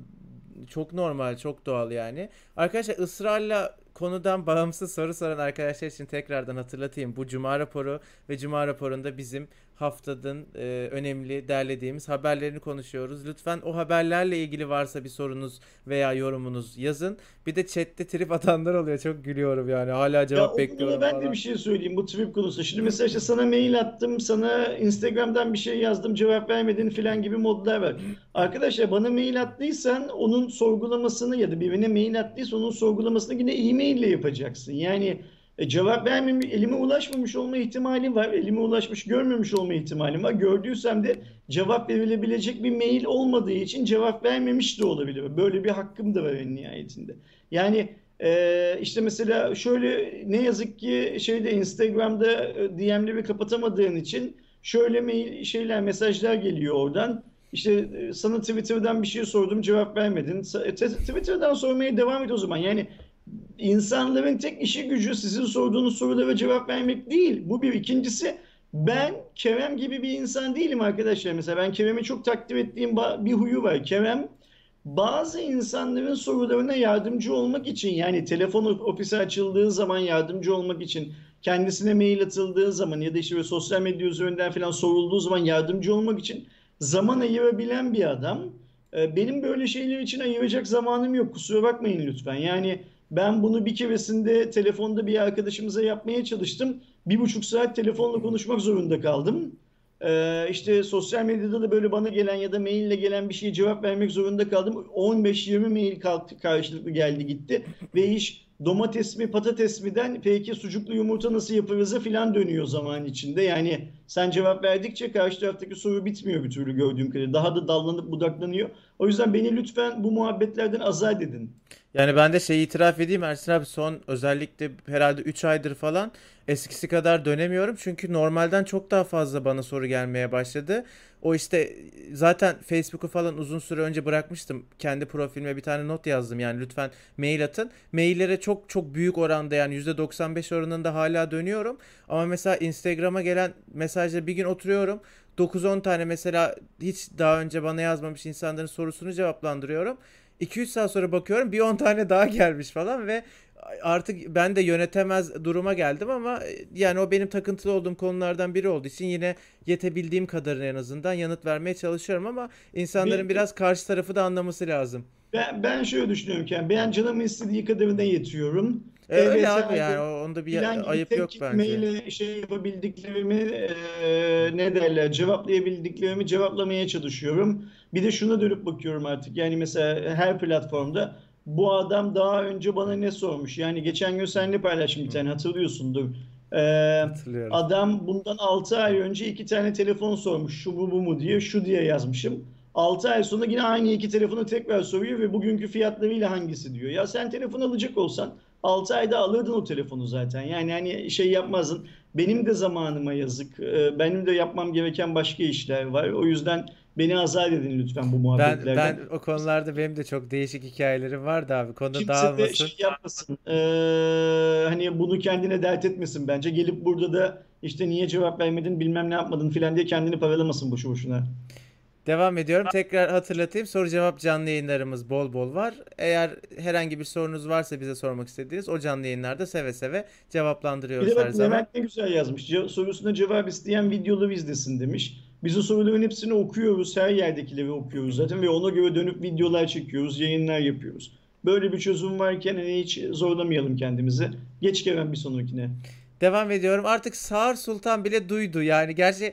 çok normal, çok doğal yani. Arkadaşlar ısrarla konudan bağımsız soru soran arkadaşlar için tekrardan hatırlatayım. Bu Cuma raporu ve Cuma raporunda bizim haftanın e, önemli derlediğimiz haberlerini konuşuyoruz. Lütfen o haberlerle ilgili varsa bir sorunuz veya yorumunuz yazın. Bir de chatte trip atanlar oluyor. Çok gülüyorum yani. Hala Ya cevap konuda bekliyorum ben de bir şey söyleyeyim bu trip konusu. Şimdi mesela işte sana mail attım, sana Instagram'dan bir şey yazdım, cevap vermedin filan gibi modlar var. Arkadaşlar bana mail attıysan onun sorgulamasını ya da birine mail attıysa onun sorgulamasını yine e-mail ile yapacaksın. Yani e, cevap vermemiş, elime ulaşmamış olma ihtimali var. Elime ulaşmış görmemiş olma ihtimalim var. Gördüysem de cevap verilebilecek bir mail olmadığı için cevap vermemiş de olabilir. Böyle bir hakkım da var en nihayetinde. Yani e, işte mesela şöyle ne yazık ki şeyde Instagram'da e, DM'leri kapatamadığın için şöyle mail şeyler mesajlar geliyor oradan. İşte e, sana Twitter'dan bir şey sordum cevap vermedin. E, te- Twitter'dan sormaya devam et o zaman. Yani insanların tek işi gücü sizin sorduğunuz sorulara cevap vermek değil. Bu bir. İkincisi ben Kerem gibi bir insan değilim arkadaşlar. Mesela ben Kerem'i çok takdir ettiğim bir huyu var. Kerem bazı insanların sorularına yardımcı olmak için yani telefon ofisi açıldığı zaman yardımcı olmak için kendisine mail atıldığı zaman ya da işte sosyal medya üzerinden falan sorulduğu zaman yardımcı olmak için zaman ayırabilen bir adam. Ee, Benim böyle şeyler için ayıracak zamanım yok. Kusura bakmayın lütfen. Yani ben bunu bir keresinde telefonda bir arkadaşımıza yapmaya çalıştım. Bir buçuk saat telefonla konuşmak zorunda kaldım. Ee, işte sosyal medyada da böyle bana gelen ya da maille gelen bir şeye cevap vermek zorunda kaldım. 15-20 mail karşılıklı geldi gitti. Ve iş domates mi patates mi'den peki sucuklu yumurta nasıl yaparız'a filan dönüyor zaman içinde. Yani sen cevap verdikçe karşı taraftaki soru bitmiyor bir türlü gördüğüm kadarıyla. Daha da dallanıp budaklanıyor. O yüzden beni lütfen bu muhabbetlerden azat edin. Yani ben de şeyi itiraf edeyim Ersin abi son özellikle herhalde 3 aydır falan eskisi kadar dönemiyorum. Çünkü normalden çok daha fazla bana soru gelmeye başladı. O işte zaten Facebook'u falan uzun süre önce bırakmıştım. Kendi profilime bir tane not yazdım yani lütfen mail atın. Maillere çok çok büyük oranda yani %95 oranında hala dönüyorum. Ama mesela Instagram'a gelen mesajla bir gün oturuyorum. 9-10 tane mesela hiç daha önce bana yazmamış insanların sorusunu cevaplandırıyorum. 2-3 saat sonra bakıyorum bir 10 tane daha gelmiş falan ve artık ben de yönetemez duruma geldim ama yani o benim takıntılı olduğum konulardan biri olduğu için yine yetebildiğim kadarını en azından yanıt vermeye çalışıyorum ama insanların Bir, biraz karşı tarafı da anlaması lazım. ben, ben şöyle düşünüyorum ki yani ben canımın istediği kadarına yetiyorum. E, öyle Evet abi yani onda bir ayıp yok bence. kelimeyle şey yapabildiklerimi e, ne derler cevaplayabildiklerimi cevaplamaya çalışıyorum. Bir de şuna dönüp bakıyorum artık. Yani mesela her platformda bu adam daha önce bana ne sormuş? Yani geçen gün seninle paylaştım bir tane hatırlıyorsundur. E, hatırlıyorum. adam bundan 6 ay önce iki tane telefon sormuş. Şu bu bu mu diye şu diye yazmışım. 6 ay sonra yine aynı iki telefonu tekrar soruyor ve bugünkü fiyatlarıyla hangisi diyor. Ya sen telefon alacak olsan 6 ayda alırdın o telefonu zaten. Yani hani şey yapmazdın. Benim de zamanıma yazık. Ee, Benim de yapmam gereken başka işler var. O yüzden beni azat edin lütfen bu Ben ben muhabbetlerden. o konularda benim de çok değişik hikayelerim vardı abi. Konu Kimse de dağılmasın. şey yapmasın. Ee, hani bunu kendine dert etmesin bence. Gelip burada da işte niye cevap vermedin bilmem ne yapmadın filan diye kendini paralamasın boşu boşuna. Devam ediyorum. Tekrar hatırlatayım. Soru cevap canlı yayınlarımız bol bol var. Eğer herhangi bir sorunuz varsa bize sormak istediğiniz o canlı yayınlarda seve seve Bir cevaplandırıyoruz de her bak zaman. Levent ne güzel yazmış. Ce- sorusuna cevap isteyen videoları izlesin demiş. Biz o soruların hepsini okuyoruz. Her yerdekileri okuyoruz zaten ve ona göre dönüp videolar çekiyoruz, yayınlar yapıyoruz. Böyle bir çözüm varken hani hiç zorlamayalım kendimizi. Geç Kerem bir sonrakine. Devam ediyorum. Artık Sağır Sultan bile duydu. Yani gerçi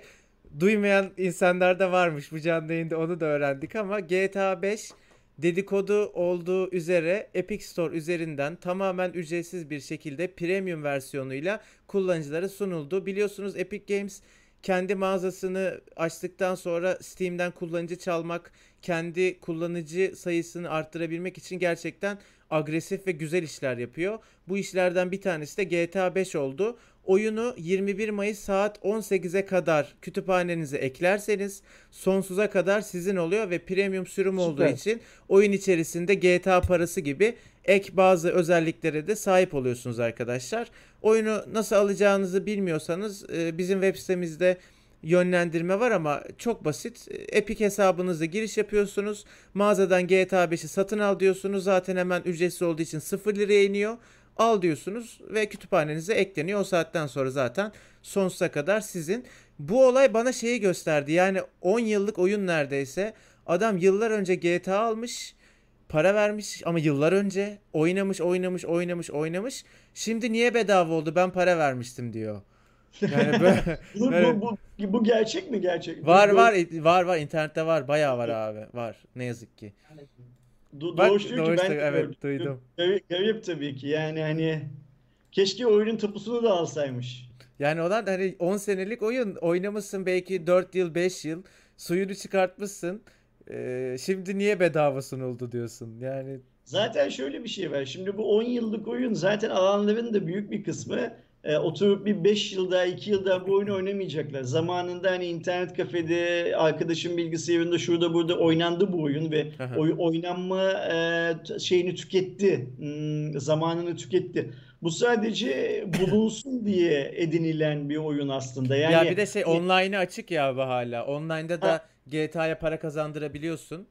duymayan insanlar da varmış. Bu canlı yayında onu da öğrendik ama GTA 5 dedikodu olduğu üzere Epic Store üzerinden tamamen ücretsiz bir şekilde premium versiyonuyla kullanıcılara sunuldu. Biliyorsunuz Epic Games kendi mağazasını açtıktan sonra Steam'den kullanıcı çalmak, kendi kullanıcı sayısını arttırabilmek için gerçekten agresif ve güzel işler yapıyor. Bu işlerden bir tanesi de GTA 5 oldu. Oyunu 21 Mayıs saat 18'e kadar kütüphanenize eklerseniz sonsuza kadar sizin oluyor ve premium sürüm olduğu Süper. için oyun içerisinde GTA parası gibi ek bazı özelliklere de sahip oluyorsunuz arkadaşlar. Oyunu nasıl alacağınızı bilmiyorsanız bizim web sitemizde yönlendirme var ama çok basit. Epic hesabınızla giriş yapıyorsunuz. Mağazadan GTA 5'i satın al diyorsunuz. Zaten hemen ücretsiz olduğu için 0 liraya iniyor. Al diyorsunuz ve kütüphanenize ekleniyor. O saatten sonra zaten sonsuza kadar sizin. Bu olay bana şeyi gösterdi. Yani 10 yıllık oyun neredeyse. Adam yıllar önce GTA almış. Para vermiş ama yıllar önce oynamış, oynamış, oynamış, oynamış. Şimdi niye bedava oldu? Ben para vermiştim diyor. Yani böyle Bu, Evet. bu, bu, bu gerçek mi gerçek? var Bu- var var var internette var bayağı var abi var ne yazık ki. Do- Bak, Doğuş diyor ki ben evet, gördüm. duydum. Garip, garip tabii ki yani hani keşke oyunun tapusunu da alsaymış. Yani olan hani 10 senelik oyun oynamışsın belki 4 yıl 5 yıl suyunu çıkartmışsın. Ee, şimdi niye bedava sunuldu diyorsun. Yani Zaten şöyle bir şey var. Şimdi bu 10 yıllık oyun zaten alanların da büyük bir kısmı e, oturup bir 5 yıl daha 2 yıl daha bu oyunu oynamayacaklar. Zamanında hani internet kafede arkadaşın bilgisayarında şurada burada oynandı bu oyun ve oy, oynanma e, şeyini tüketti. Hmm, zamanını tüketti. Bu sadece bulunsun diye edinilen bir oyun aslında. Yani ya bir de şey e, online'ı açık ya bu hala. Online'da ha, da GTA'ya para kazandırabiliyorsun.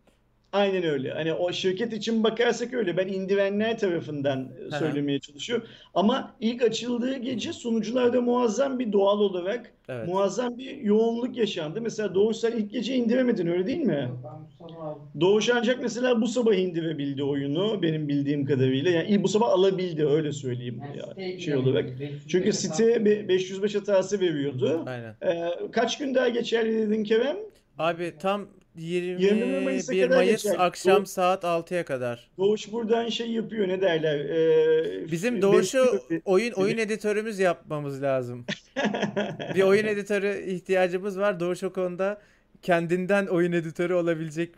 Aynen öyle. Hani o şirket için bakarsak öyle. Ben indirenler tarafından e, Aha. söylemeye çalışıyorum. Ama ilk açıldığı gece sunucularda muazzam bir doğal olarak Evet. muazzam bir yoğunluk yaşandı. Mesela Doğuş sen ilk gece indiremedin öyle değil mi? Ben. Doğuş ancak mesela bu sabah indirebildi oyunu benim bildiğim kadarıyla. Yani bu sabah alabildi öyle söyleyeyim Ben ya, şey olarak. giremedim. 505 Çünkü site be- 505 hatası veriyordu. Aynen. Ee, kaç gün daha geçerli dedin Kerem? Abi tam 21 Mayıs'a 21 kadar Mayıs geçerli. akşam Doğu- saat 6'ya kadar. Doğuş buradan şey yapıyor ne derler? Ee, Bizim Doğuş'u besliyor- oyun oyun editörümüz yapmamız lazım. Bir oyun editörü ihtiyacımız var. Doğuş o konuda kendinden oyun editörü olabilecek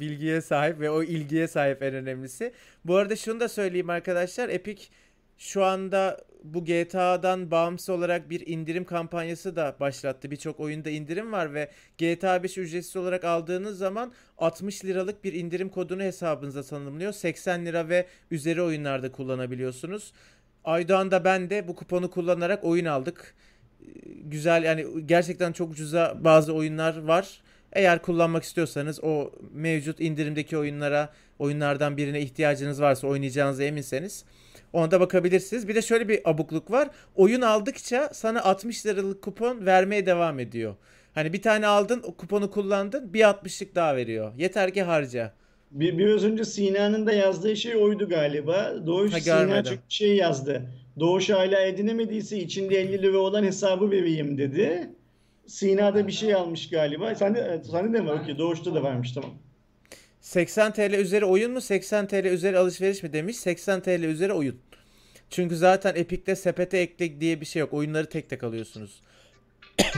bilgiye sahip ve o ilgiye sahip en önemlisi. Bu arada şunu da söyleyeyim arkadaşlar. Epic şu anda bu GTA'dan bağımsız olarak bir indirim kampanyası da başlattı. Birçok oyunda indirim var ve GTA 5 ücretsiz olarak aldığınız zaman 60 liralık bir indirim kodunu hesabınıza tanımlıyor. 80 lira ve üzeri oyunlarda kullanabiliyorsunuz. Aydoğan da ben de bu kuponu kullanarak oyun aldık. Güzel yani gerçekten çok ucuza bazı oyunlar var. Eğer kullanmak istiyorsanız o mevcut indirimdeki oyunlara, oyunlardan birine ihtiyacınız varsa oynayacağınıza eminseniz ona da bakabilirsiniz. Bir de şöyle bir abukluk var. Oyun aldıkça sana 60 liralık kupon vermeye devam ediyor. Hani bir tane aldın, o kuponu kullandın, bir 60'lık daha veriyor. Yeter ki harca. Bir, biraz önce Sina'nın da yazdığı şey oydu galiba. Doğuş Ha, Sina çok şey yazdı. Doğuş hala edinemediyse içinde 50 lira olan hesabı vereyim dedi. Sina da bir şey almış galiba. Sen de, sende de mi? Okey. Doğuş'ta da varmış tamam. 80 TL üzeri oyun mu 80 TL üzeri alışveriş mi demiş 80 TL üzeri oyun. Çünkü zaten Epic'te sepete ekle diye bir şey yok. Oyunları tek tek alıyorsunuz.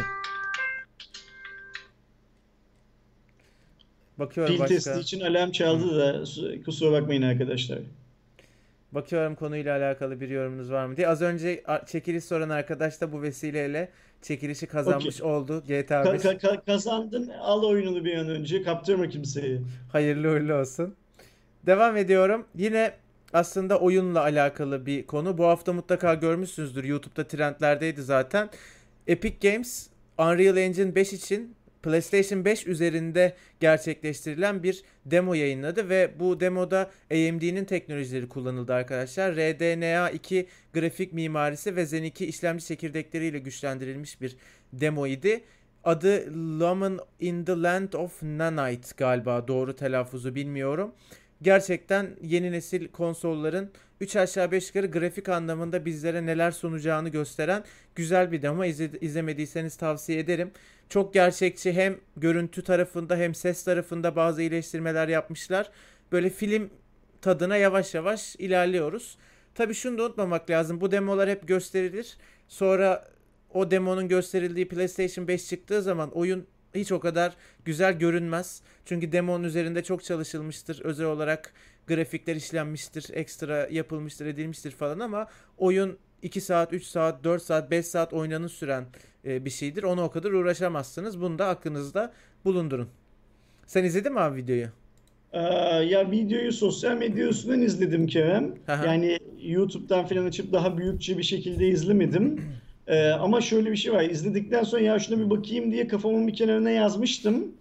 Bakıyorum Pil başka. testi için alarm çaldı da su- kusura bakmayın arkadaşlar. Bakıyorum konuyla alakalı bir yorumunuz var mı diye. Az önce çekiliş soran arkadaş da bu vesileyle çekilişi kazanmış oldu. GTA Ka- 5 ka- ka- kazandın al oyununu bir an önce kaptırma kimseyi. hayırlı uğurlu olsun. Devam ediyorum. Yine aslında oyunla alakalı bir konu. Bu hafta mutlaka görmüşsünüzdür. YouTube'da trendlerdeydi zaten. Epic Games Unreal Engine 5 için PlayStation 5 üzerinde gerçekleştirilen bir demo yayınladı ve bu demoda AMD'nin teknolojileri kullanıldı arkadaşlar. RDNA 2 grafik mimarisi ve Zen 2 işlemci çekirdekleriyle güçlendirilmiş bir demo idi. Adı Lumen in the Land of Nanite galiba doğru telaffuzu bilmiyorum. Gerçekten yeni nesil konsolların 3 aşağı 5 yukarı grafik anlamında bizlere neler sunacağını gösteren güzel bir demo. İzle, izlemediyseniz tavsiye ederim. Çok gerçekçi hem görüntü tarafında hem ses tarafında bazı iyileştirmeler yapmışlar. Böyle film tadına yavaş yavaş ilerliyoruz. Tabii şunu da unutmamak lazım. Bu demolar hep gösterilir. Sonra o demonun gösterildiği PlayStation 5 çıktığı zaman oyun hiç o kadar güzel görünmez. Çünkü demonun üzerinde çok çalışılmıştır. Özel olarak grafikler işlenmiştir, ekstra yapılmıştır, edilmiştir falan ama oyun 2 saat, 3 saat, 4 saat, 5 saat oynanın süren bir şeydir. Ona o kadar uğraşamazsınız. Bunu da aklınızda bulundurun. Sen izledin mi abi videoyu? Ee, ya videoyu sosyal medya üstünden izledim Kerem. Aha. Yani YouTube'dan falan açıp daha büyükçe bir şekilde izlemedim. Ee, ama şöyle bir şey var. İzledikten sonra ya şuna bir bakayım diye kafamın bir kenarına yazmıştım.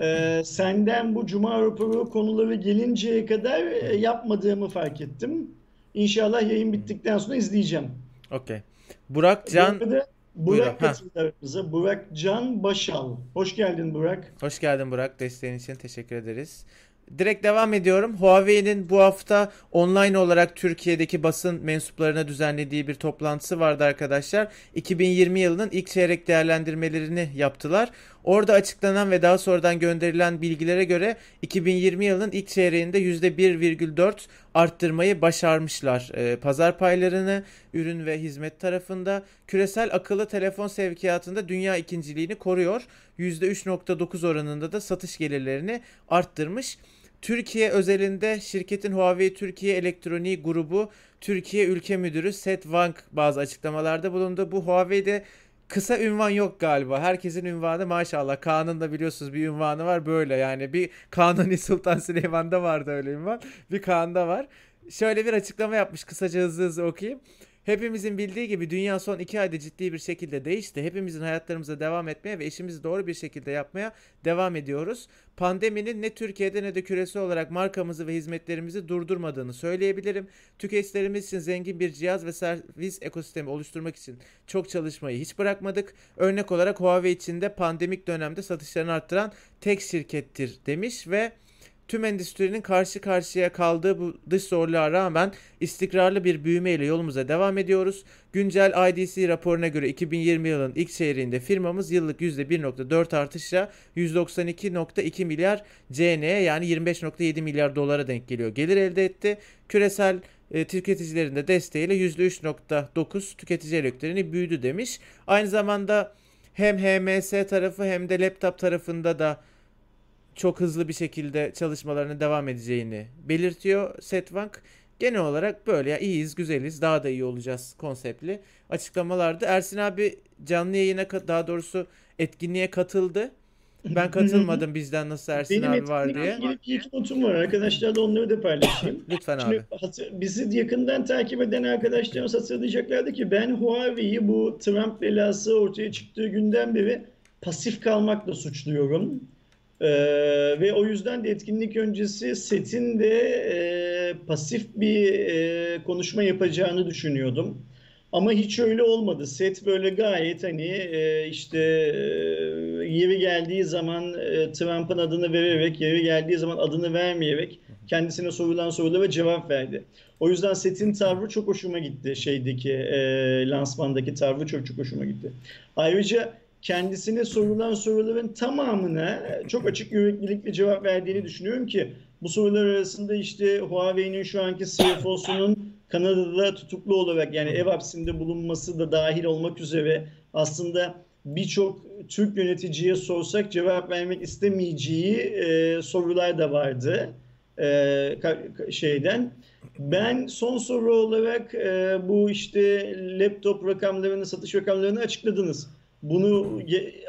Ee, senden bu Cuma raporu konuları gelinceye kadar e, yapmadığımı fark ettim. İnşallah yayın bittikten sonra izleyeceğim. Okey. Burak Can Bu arada Buyurun, Burak aramıza. Burak Can Başal. Hoş geldin Burak. Hoş geldin Burak. Desteğin için teşekkür ederiz. Direkt devam ediyorum. Huawei'nin bu hafta online olarak Türkiye'deki basın mensuplarına düzenlediği bir toplantısı vardı arkadaşlar. 2020 yılının ilk çeyrek değerlendirmelerini yaptılar. Orada açıklanan ve daha sonradan gönderilen bilgilere göre 2020 yılının ilk çeyreğinde %1,4 arttırmayı başarmışlar. Ee, pazar paylarını ürün ve hizmet tarafında küresel akıllı telefon sevkiyatında dünya ikinciliğini koruyor. %3,9 oranında da satış gelirlerini arttırmış. Türkiye özelinde şirketin Huawei Türkiye Elektronik Grubu Türkiye Ülke Müdürü Seth Wang bazı açıklamalarda bulundu. Bu Huawei'de kısa ünvan yok galiba. Herkesin ünvanı maşallah. Kaan'ın da biliyorsunuz bir ünvanı var böyle yani. Bir Kanuni Sultan Süleyman'da vardı öyle ünvan. Bir Kaan'da var. Şöyle bir açıklama yapmış kısaca hızlı hızlı okuyayım. Hepimizin bildiği gibi dünya son iki ayda ciddi bir şekilde değişti. Hepimizin hayatlarımıza devam etmeye ve işimizi doğru bir şekilde yapmaya devam ediyoruz. Pandeminin ne Türkiye'de ne de küresel olarak markamızı ve hizmetlerimizi durdurmadığını söyleyebilirim. Tüketicilerimiz için zengin bir cihaz ve servis ekosistemi oluşturmak için çok çalışmayı hiç bırakmadık. Örnek olarak Huawei için de pandemik dönemde satışlarını arttıran tek şirkettir demiş ve tüm endüstrinin karşı karşıya kaldığı bu dış zorluğa rağmen istikrarlı bir büyüme ile yolumuza devam ediyoruz. Güncel IDC raporuna göre 2020 yılının ilk çeyreğinde firmamız yıllık %1.4 artışla 192.2 milyar CN'ye yani 25.7 milyar dolara denk geliyor. Gelir elde etti. Küresel e, tüketicilerin de desteğiyle %3.9 tüketici elektriğini büyüdü demiş. Aynı zamanda hem HMS tarafı hem de laptop tarafında da çok hızlı bir şekilde çalışmalarına devam edeceğini belirtiyor Setvank. Genel olarak böyle ya iyiyiz, güzeliz, daha da iyi olacağız konseptli açıklamalardı. Ersin abi canlı yayına daha doğrusu etkinliğe katıldı. Ben katılmadım bizden nasıl Ersin Benim abi var diye. bir iki notum var. Arkadaşlarla onları da paylaşayım. Lütfen Şimdi abi. hatır- bizi yakından takip eden arkadaşlarımız hatırlayacaklardı ki ben Huawei'yi bu Trump belası ortaya çıktığı günden beri pasif kalmakla suçluyorum. Ee, ve o yüzden de etkinlik öncesi setin de e, pasif bir e, konuşma yapacağını düşünüyordum. Ama hiç öyle olmadı. Set böyle gayet hani e, işte e, yeri geldiği zaman e, Trump'ın adını vererek, yeri geldiği zaman adını vermeyerek kendisine sorulan sorulara cevap verdi. O yüzden setin tavrı çok hoşuma gitti. Şeydeki e, lansmandaki tavrı çok çok hoşuma gitti. Ayrıca kendisine sorulan soruların tamamına çok açık yüreklilikle cevap verdiğini düşünüyorum ki bu sorular arasında işte Huawei'nin şu anki CFO'sunun Kanada'da tutuklu olarak yani ev hapsinde bulunması da dahil olmak üzere aslında birçok Türk yöneticiye sorsak cevap vermek istemeyeceği e, sorular da vardı e, şeyden. Ben son soru olarak e, bu işte laptop rakamlarını, satış rakamlarını açıkladınız. Bunu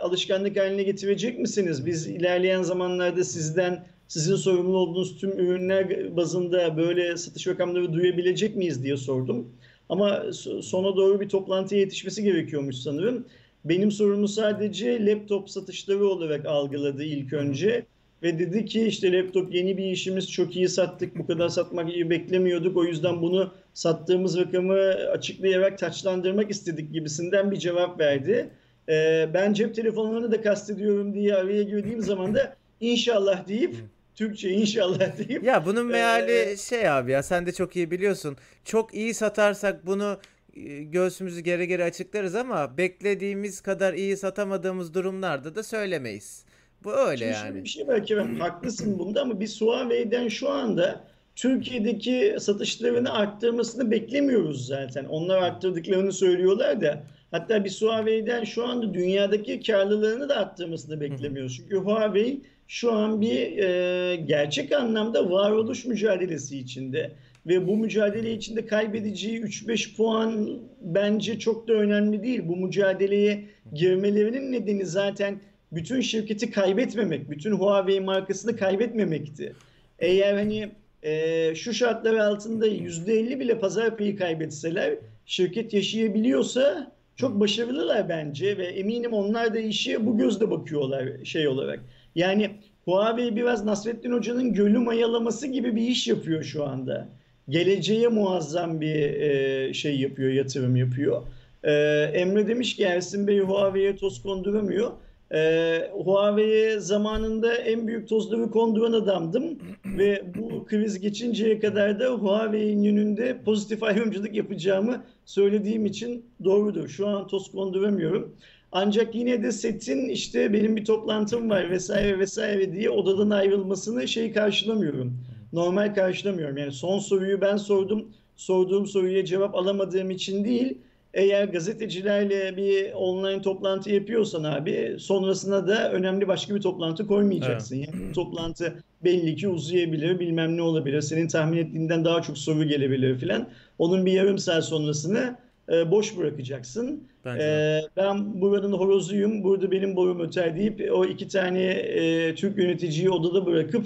alışkanlık haline getirecek misiniz? Biz ilerleyen zamanlarda sizden sizin sorumlu olduğunuz tüm ürünler bazında böyle satış rakamları duyabilecek miyiz diye sordum. Ama so- sona doğru bir toplantıya yetişmesi gerekiyormuş sanırım. benim sorumu sadece laptop satışları olarak algıladı ilk önce. Ve dedi ki işte laptop yeni bir işimiz çok iyi sattık bu kadar satmak iyi beklemiyorduk o yüzden bunu sattığımız rakamı açıklayarak taçlandırmak istedik gibisinden bir cevap verdi. Ee, ben cep telefonlarını da kastediyorum diye araya girdiğim zaman da inşallah deyip Türkçe inşallah deyip. Ya bunun meali ee, şey abi ya sen de çok iyi biliyorsun. Çok iyi satarsak bunu e, göğsümüzü geri geri açıklarız ama beklediğimiz kadar iyi satamadığımız durumlarda da söylemeyiz. Bu öyle Şimdi yani. Bir şey belki ben haklısın bunda ama biz Huawei'den şu anda Türkiye'deki satışlarını arttırmasını beklemiyoruz zaten. Onlar arttırdıklarını söylüyorlar da hatta bir Huawei'den şu anda dünyadaki karlılığını da arttırmasını beklemiyoruz. Çünkü Huawei şu an bir e, gerçek anlamda varoluş mücadelesi içinde ve bu mücadele içinde kaybedeceği 3-5 puan bence çok da önemli değil. Bu mücadeleye girmelerinin nedeni zaten bütün şirketi kaybetmemek, bütün Huawei markasını kaybetmemekti. Eğer hani e, şu şartlar altında %50 bile pazar payı kaybetseler şirket yaşayabiliyorsa çok başarılılar bence ve eminim onlar da işi bu gözle bakıyorlar şey olarak. Yani Huawei biraz Nasrettin Hoca'nın gölü mayalaması gibi bir iş yapıyor şu anda. Geleceğe muazzam bir e, şey yapıyor, yatırım yapıyor. E, Emre demiş ki Ersin Bey Huawei'ye toz konduramıyor. E, Huawei'ye zamanında en büyük tozları konduran adamdım ve bu kriz geçinceye kadar da Huawei'nin yönünde pozitif ayrımcılık yapacağımı söylediğim için doğrudur. Şu an toz konduramıyorum. Ancak yine de setin işte benim bir toplantım var vesaire vesaire diye odadan ayrılmasını şey karşılamıyorum. Normal karşılamıyorum. Yani son soruyu ben sordum. Sorduğum soruya cevap alamadığım için değil eğer gazetecilerle bir online toplantı yapıyorsan abi sonrasında da önemli başka bir toplantı koymayacaksın. Evet. Yani toplantı belli ki uzayabilir bilmem ne olabilir. Senin tahmin ettiğinden daha çok soru gelebilir filan. Onun bir yarım saat sonrasını e, boş bırakacaksın. E, ben buranın horozuyum, burada benim borum öter deyip o iki tane e, Türk yöneticiyi odada bırakıp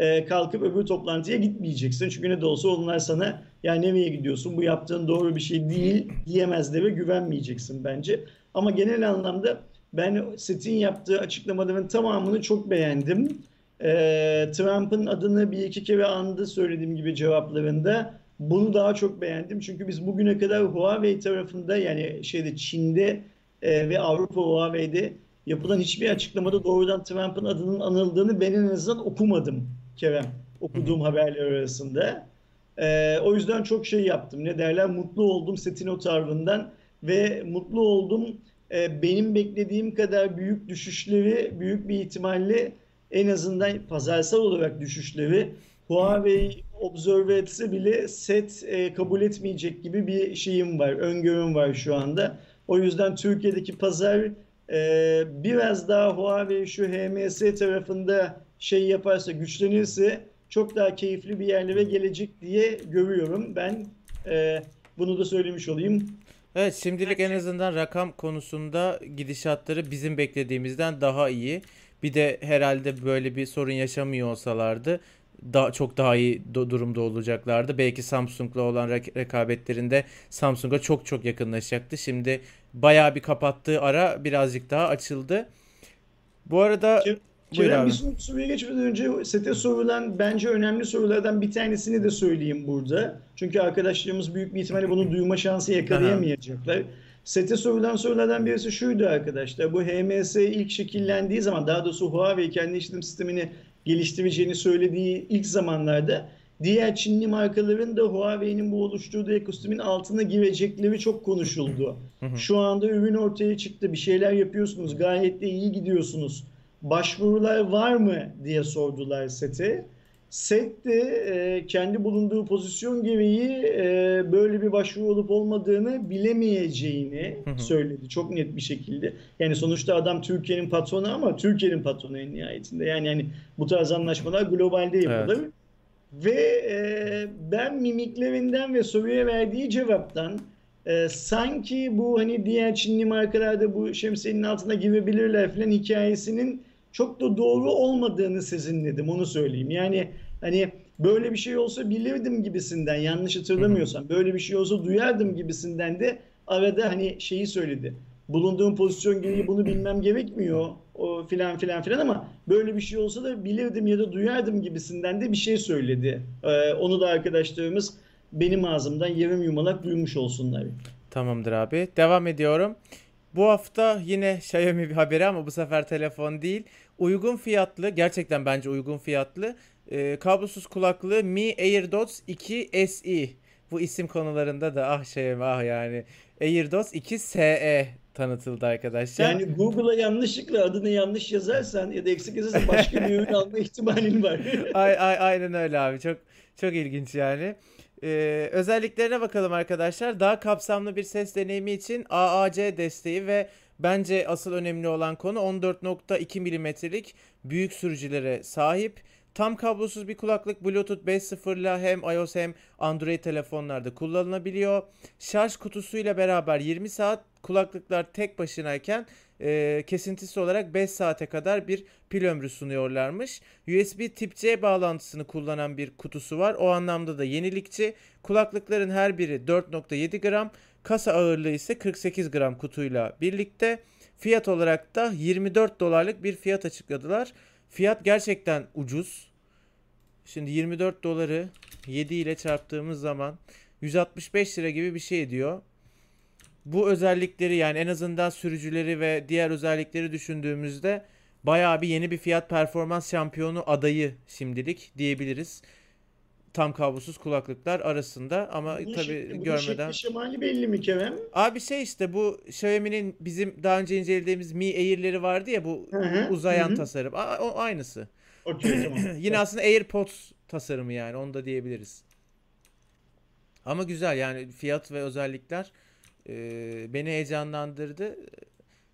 e, kalkıp öbür toplantıya gitmeyeceksin. Çünkü ne de olsa onlar sana ya nereye gidiyorsun bu yaptığın doğru bir şey değil diyemezler ve güvenmeyeceksin bence. Ama genel anlamda ben Set'in yaptığı açıklamaların tamamını çok beğendim. E, Trump'ın adını bir iki kere andı söylediğim gibi cevaplarında. Bunu daha çok beğendim. Çünkü biz bugüne kadar Huawei tarafında yani şeyde Çin'de e, ve Avrupa Huawei'de yapılan hiçbir açıklamada doğrudan Trump'ın adının anıldığını ben en azından okumadım Kerem. Okuduğum haberler arasında. Ee, o yüzden çok şey yaptım. Ne derler? Mutlu oldum Setino tarzından ve mutlu oldum. Ee, benim beklediğim kadar büyük düşüşleri büyük bir ihtimalle en azından pazarsal olarak düşüşleri Huawei observe etse bile set e, kabul etmeyecek gibi bir şeyim var, öngörüm var şu anda. O yüzden Türkiye'deki pazar e, biraz daha Huawei şu HMS tarafında şey yaparsa, güçlenirse çok daha keyifli bir yerlere gelecek diye görüyorum. Ben e, bunu da söylemiş olayım. Evet şimdilik en azından rakam konusunda gidişatları bizim beklediğimizden daha iyi. Bir de herhalde böyle bir sorun yaşamıyor olsalardı daha çok daha iyi do- durumda olacaklardı. Belki Samsung'la olan re- rekabetlerinde Samsung'a çok çok yakınlaşacaktı. Şimdi bayağı bir kapattığı ara birazcık daha açıldı. Bu arada Kim? Kerem bir soruya geçmeden önce sete sorulan bence önemli sorulardan bir tanesini de söyleyeyim burada. Çünkü arkadaşlarımız büyük bir ihtimalle bunu duyma şansı yakalayamayacaklar. Sete sorulan sorulardan birisi şuydu arkadaşlar. Bu HMS ilk şekillendiği zaman daha doğrusu Huawei kendi işletim sistemini geliştireceğini söylediği ilk zamanlarda diğer Çinli markaların da Huawei'nin bu oluşturduğu ekosistemin altına girecekleri çok konuşuldu. Şu anda ürün ortaya çıktı. Bir şeyler yapıyorsunuz. Gayet de iyi gidiyorsunuz başvurular var mı diye sordular SET'e. SET de e, kendi bulunduğu pozisyon gereği e, böyle bir başvuru olup olmadığını bilemeyeceğini söyledi çok net bir şekilde. Yani sonuçta adam Türkiye'nin patronu ama Türkiye'nin patronu en nihayetinde. Yani yani bu tarz anlaşmalar globalde yapılır. Evet. Ve e, ben mimiklerinden ve soruya verdiği cevaptan e, sanki bu hani diğer Çinli markalarda bu şemsiyenin altına girebilirler falan hikayesinin çok da doğru olmadığını sezinledim onu söyleyeyim. Yani hani böyle bir şey olsa bilirdim gibisinden yanlış hatırlamıyorsam böyle bir şey olsa duyardım gibisinden de arada hani şeyi söyledi. bulunduğum pozisyon gereği bunu bilmem gerekmiyor o filan filan filan ama böyle bir şey olsa da bilirdim ya da duyardım gibisinden de bir şey söyledi. Ee, onu da arkadaşlarımız benim ağzımdan yarım yumalak duymuş olsunlar. Tamamdır abi. Devam ediyorum. Bu hafta yine Xiaomi bir haberi ama bu sefer telefon değil. Uygun fiyatlı, gerçekten bence uygun fiyatlı e, kablosuz kulaklığı Mi AirDots 2 SE. Bu isim konularında da ah Xiaomi ah yani. AirDots 2 SE tanıtıldı arkadaşlar. Yani Google'a yanlışlıkla adını yanlış yazarsan ya da eksik yazarsan başka bir ürün alma ihtimalin var. ay, ay, aynen öyle abi. Çok çok ilginç yani. Ee, özelliklerine bakalım arkadaşlar. Daha kapsamlı bir ses deneyimi için AAC desteği ve bence asıl önemli olan konu 14.2 milimetrelik büyük sürücülere sahip. Tam kablosuz bir kulaklık Bluetooth 5.0 ile hem iOS hem Android telefonlarda kullanılabiliyor. Şarj kutusuyla beraber 20 saat kulaklıklar tek başınayken e, kesintisiz olarak 5 saate kadar bir pil ömrü sunuyorlarmış. USB tip C bağlantısını kullanan bir kutusu var. O anlamda da yenilikçi. Kulaklıkların her biri 4.7 gram. Kasa ağırlığı ise 48 gram kutuyla birlikte. Fiyat olarak da 24 dolarlık bir fiyat açıkladılar. Fiyat gerçekten ucuz. Şimdi 24 doları 7 ile çarptığımız zaman 165 lira gibi bir şey ediyor. Bu özellikleri yani en azından sürücüleri ve diğer özellikleri düşündüğümüzde bayağı bir yeni bir fiyat performans şampiyonu adayı şimdilik diyebiliriz. Tam kablosuz kulaklıklar arasında ama Bu tabii şekli, bunun görmeden. şemali belli mi Kerem? Abi şey işte bu Xiaomi'nin bizim daha önce incelediğimiz Mi Air'leri vardı ya bu Hı hı, uzayan hı hı. tasarım. Aa, o aynısı. Tamam. Yine aslında AirPods tasarımı yani onu da diyebiliriz. Ama güzel yani fiyat ve özellikler e, beni heyecanlandırdı.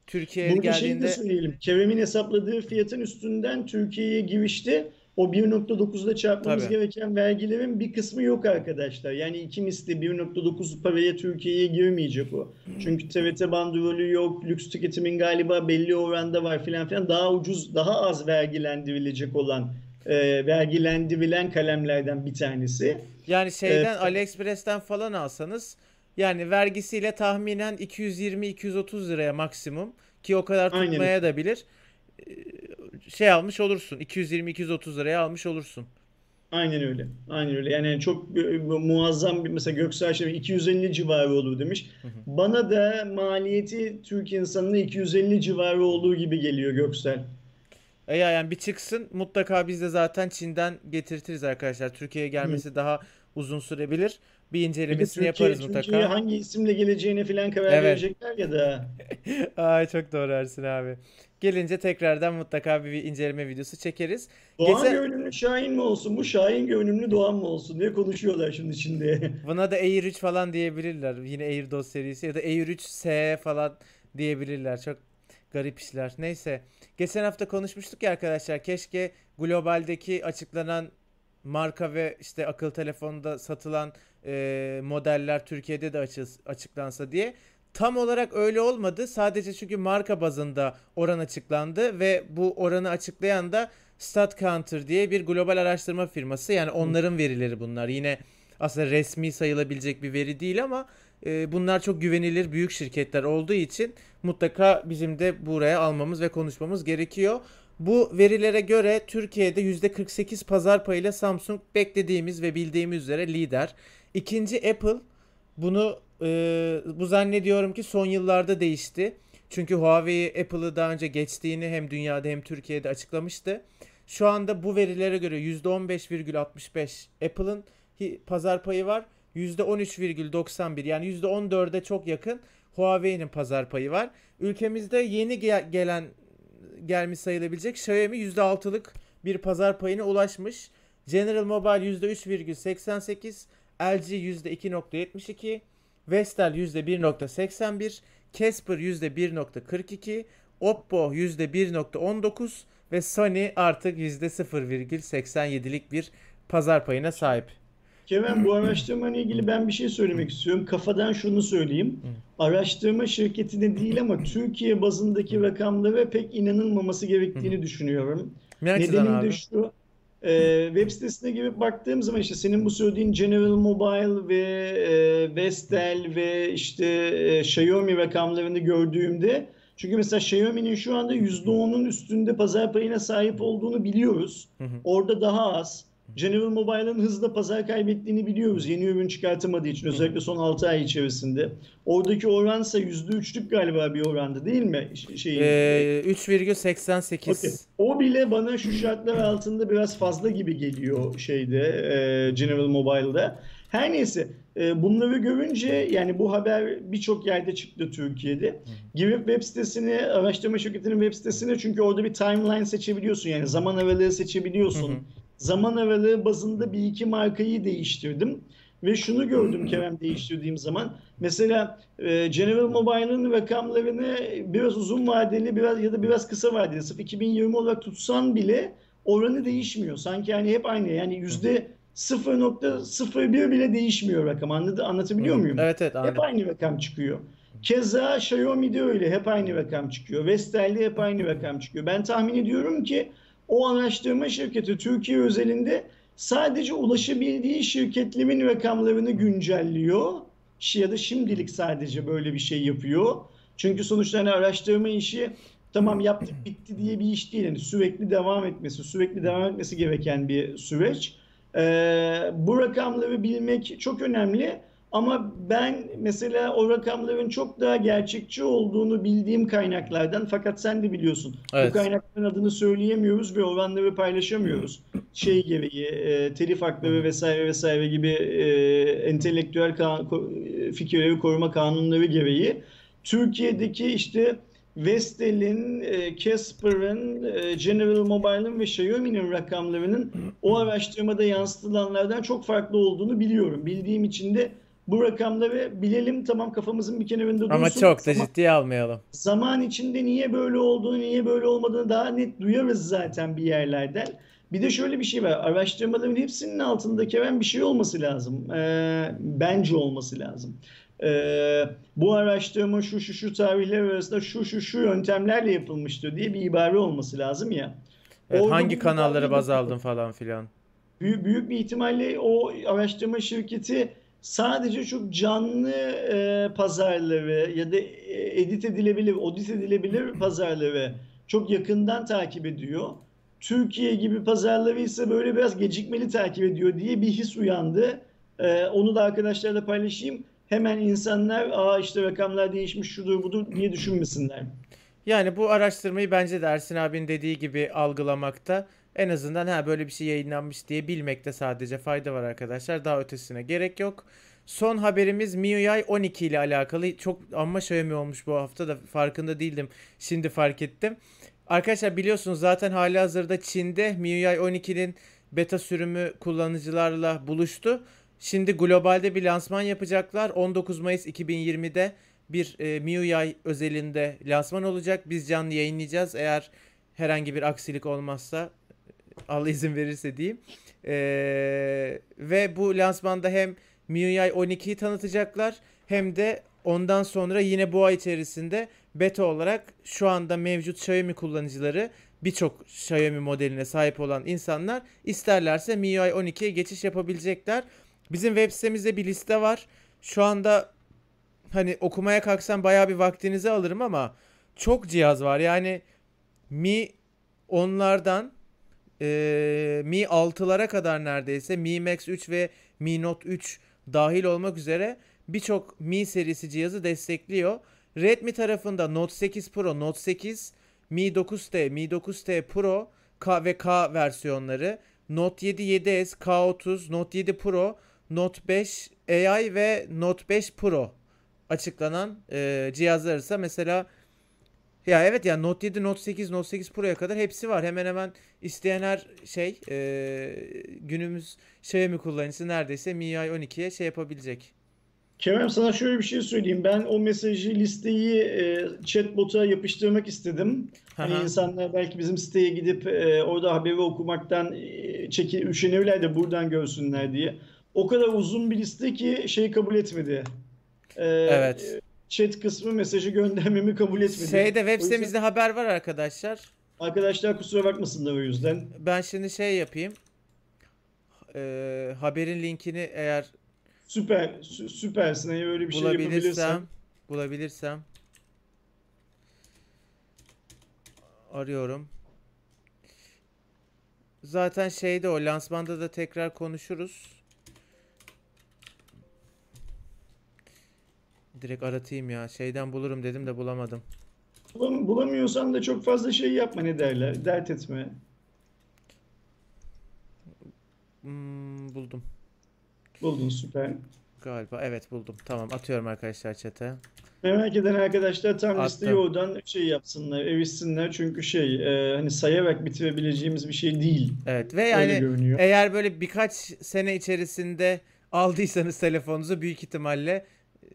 Türkiye'ye Burada şey de geldiğinde söyleyelim. Kerem'in hesapladığı fiyatın üstünden Türkiye'ye girişte o 1.9'da çarpmamız tabii gereken vergilerin bir kısmı yok arkadaşlar. Yani iki misli 1.9 paraya Türkiye'ye girmeyecek o. Çünkü TRT bandrolü yok, lüks tüketimin galiba belli oranda var filan filan. Daha ucuz, daha az vergilendirilecek olan, e, vergilendirilen kalemlerden bir tanesi. yani E, şeyden AliExpress'ten falan alsanız yani vergisiyle tahminen 220-230 liraya maksimum ki o kadar aynen tutmaya da bilir. E, Şey almış olursun. 220-230 liraya almış olursun. Aynen öyle. Aynen öyle. Yani çok muazzam bir mesela Göksel şey 250 civarı olur demiş. Hı hı. Bana da maliyeti Türk insanına 250 civarı olduğu gibi geliyor Göksel. E ya yani bir çıksın mutlaka biz de zaten Çin'den getirtiriz arkadaşlar. Türkiye'ye Hı. gelmesi daha uzun sürebilir. Bir Bir incelemesini Türkiye yaparız mutlaka. hangi isimle geleceğine falan karar Evet. verecekler ya da. Ay çok doğru Ersin abi. Gelince tekrardan mutlaka bir, bir inceleme videosu çekeriz. Doğan Geçen görünümlü Şahin mi olsun? Bu Şahin görünümlü Doğan mı olsun diye konuşuyorlar şimdi içinde. buna da Air 3 falan diyebilirler. Yine Air DOS serisi ya da Air 3 S falan diyebilirler. Çok garip işler. Neyse. Geçen hafta konuşmuştuk ya arkadaşlar. Keşke globaldeki açıklanan marka ve işte akıl telefonda satılan e, modeller Türkiye'de de açı- açıklansa diye. Tam olarak öyle olmadı. Sadece çünkü marka bazında oran açıklandı ve bu oranı açıklayan da StatCounter diye bir global araştırma firması. Yani onların verileri bunlar. Yine aslında resmi sayılabilecek bir veri değil ama e, bunlar çok güvenilir büyük şirketler olduğu için mutlaka bizim de buraya almamız ve konuşmamız gerekiyor. Bu verilere göre Türkiye'de %48 pazar payıyla Samsung beklediğimiz ve bildiğimiz üzere lider. İkinci Apple bunu e, bu zannediyorum ki son yıllarda değişti. Çünkü Huawei Apple'ı daha önce geçtiğini hem dünyada hem Türkiye'de açıklamıştı. Şu anda bu verilere göre %15,65 Apple'ın pazar payı var. %13,91 yani %14'e çok yakın Huawei'nin pazar payı var. Ülkemizde yeni gel- gelen gelmiş sayılabilecek Xiaomi %6'lık bir pazar payına ulaşmış. General Mobile %3,88, LG %2,72, Vestel %1,81, Casper %1,42, Oppo %1,19 ve Sony artık %0,87'lik bir pazar payına sahip. Kerem bu araştırmayla ilgili ben bir şey söylemek istiyorum. Kafadan şunu söyleyeyim. Araştırma şirketine değil ama Türkiye bazındaki rakamlara pek inanılmaması gerektiğini düşünüyorum. Ne Nedenim de şu. E, web sitesine girip baktığım zaman işte senin bu söylediğin General Mobile ve e, Vestel ve işte e, Xiaomi rakamlarını gördüğümde çünkü mesela Xiaomi'nin şu anda %10'un üstünde pazar payına sahip olduğunu biliyoruz. Hı hı. Orada daha az. General Mobile'ın hızla pazar kaybettiğini biliyoruz. Yeni ürün çıkartamadığı için özellikle son 6 ay içerisinde. Oradaki oransa %3'lük galiba bir orandı değil mi? Şey, Ee, 3,88. Okey. O bile bana şu şartlar altında biraz fazla gibi geliyor şeyde e, General Mobile'da. Her neyse e, bunları görünce yani bu haber birçok yerde çıktı Türkiye'de. Girip web sitesine, araştırma şirketinin web sitesine çünkü orada bir timeline seçebiliyorsun yani zaman aralığı seçebiliyorsun. Hı hı. Zaman aralığı bazında bir iki markayı değiştirdim. Ve şunu gördüm Kerem değiştirdiğim zaman. Mesela e, General Mobile'ın rakamlarını biraz uzun vadeli biraz ya da biraz kısa vadeli sırf 2020 olarak tutsan bile oranı değişmiyor. Sanki yani hep aynı. Yani yüzde 0.01 bile değişmiyor rakam. Anladı, anlatabiliyor muyum? Evet evet Hep anladım. aynı rakam çıkıyor. Keza Xiaomi'de öyle hep aynı rakam çıkıyor. Vestel'de hep aynı rakam çıkıyor. Ben tahmin ediyorum ki o araştırma şirketi Türkiye özelinde sadece ulaşabildiği şirketlerin rakamlarını güncelliyor. Ya da şimdilik sadece böyle bir şey yapıyor. Çünkü sonuçta hani araştırma işi tamam yaptık bitti diye bir iş değil. Yani sürekli devam etmesi, sürekli devam etmesi gereken bir süreç. Ee, bu rakamları bilmek çok önemli. Ama ben mesela o rakamların çok daha gerçekçi olduğunu bildiğim kaynaklardan fakat sen de biliyorsun Evet. bu kaynakların adını söyleyemiyoruz ve oranları paylaşamıyoruz. Şey gereği e, telif hakları vesaire vesaire gibi e, entelektüel fikirleri koruma kanunları gereği Türkiye'deki işte Vestel'in, e, Casper'ın, e, General Mobile'ın ve Xiaomi'nin rakamlarının o araştırmada yansıtılanlardan çok farklı olduğunu biliyorum. Bildiğim için de bu rakamları bilelim tamam kafamızın bir kenarında dursun. Ama çok da Ama ciddiye almayalım. zaman içinde niye böyle olduğunu, niye böyle olmadığını daha net duyarız zaten bir yerlerden. Bir de şöyle bir şey var. Araştırmaların hepsinin altında Kerem bir şey olması lazım. Ee, bence olması lazım. Ee, bu araştırma şu şu şu tarihler arasında şu şu şu yöntemlerle yapılmıştır diye bir ibare olması lazım ya. Evet, Orada hangi kanalları baz aldın falan filan. Büyük, büyük bir ihtimalle o araştırma şirketi sadece çok canlı e, pazarları ya da e, edit edilebilir, audit edilebilir pazarları çok yakından takip ediyor. Türkiye gibi pazarları ise böyle biraz gecikmeli takip ediyor diye bir his uyandı. E, onu da arkadaşlarla paylaşayım. Hemen insanlar aa işte rakamlar değişmiş şudur budur diye düşünmesinler. Yani bu araştırmayı bence de Ersin abinin dediği gibi algılamakta en azından ha böyle bir şey yayınlanmış diye bilmekte sadece fayda var arkadaşlar. Daha ötesine gerek yok. Son haberimiz MIUI 12 ile alakalı. Çok amma Xiaomi olmuş bu hafta da farkında değildim. Şimdi fark ettim. Arkadaşlar biliyorsunuz zaten hali hazırda Çin'de MIUI 12'nin beta sürümü kullanıcılarla buluştu. Şimdi globalde bir lansman yapacaklar. 19 Mayıs 2020'de bir e, MIUI özelinde lansman olacak. Biz canlı yayınlayacağız. Eğer herhangi bir aksilik olmazsa Allah izin verirse diyeyim. Ee, ve bu lansmanda hem MIUI 12'yi tanıtacaklar hem de ondan sonra yine bu ay içerisinde beta olarak şu anda mevcut Xiaomi kullanıcıları birçok Xiaomi modeline sahip olan insanlar isterlerse MIUI 12'ye geçiş yapabilecekler. Bizim web sitemizde bir liste var. Şu anda hani okumaya kalksam bayağı bir vaktinizi alırım ama çok cihaz var. Yani Mi onlardan e, Mi 6'lara kadar neredeyse Mi Max 3 ve Mi Note 3 dahil olmak üzere birçok Mi serisi cihazı destekliyor. Redmi tarafında Note 8 Pro, Note 8, Mi 9T, Mi 9T Pro K ve K versiyonları, Note 7 7S, K30, Note 7 Pro, Note 5 AI ve Note 5 Pro açıklanan e, cihazlar ise mesela ya evet ya Note 7, Note 8, Note 8 Pro'ya kadar hepsi var. Hemen hemen isteyen her şey e, günümüz Xiaomi kullanıcısı neredeyse MIUI 12'ye şey yapabilecek. Kerem sana şöyle bir şey söyleyeyim. Ben o mesajı listeyi e, chatbot'a yapıştırmak istedim. Hani insanlar belki bizim siteye gidip e, orada haberi okumaktan e, çeki üşenirler de buradan görsünler diye. O kadar uzun bir liste ki şey kabul etmedi. E, Evet. Chat kısmı mesajı göndermemi kabul etmedi. Şeyde web O yüzden sitemizde haber var arkadaşlar. arkadaşlar kusura bakmasınlar o yüzden. Ben şimdi şey yapayım. e, haberin linkini eğer Süper, sü- süpersin. Eğer öyle bir şey yapabilirsen. bulabilirsem bulabilirsem arıyorum. Zaten şeyde o lansmanda da tekrar konuşuruz. Direkt aratayım ya. Şeyden bulurum dedim de bulamadım. Bulam- Bulamıyorsan da çok fazla şey yapma ne derler. Dert etme. Hmm, buldum. Buldun süper. Galiba evet buldum. Tamam atıyorum arkadaşlar chat'e. Merak eden arkadaşlar tam listeyi Attım. oradan şey yapsınlar, erişsinler. Çünkü şey e, hani sayarak bitirebileceğimiz bir şey değil. Evet ve Öyle yani görünüyor. eğer böyle birkaç sene içerisinde aldıysanız telefonunuzu büyük ihtimalle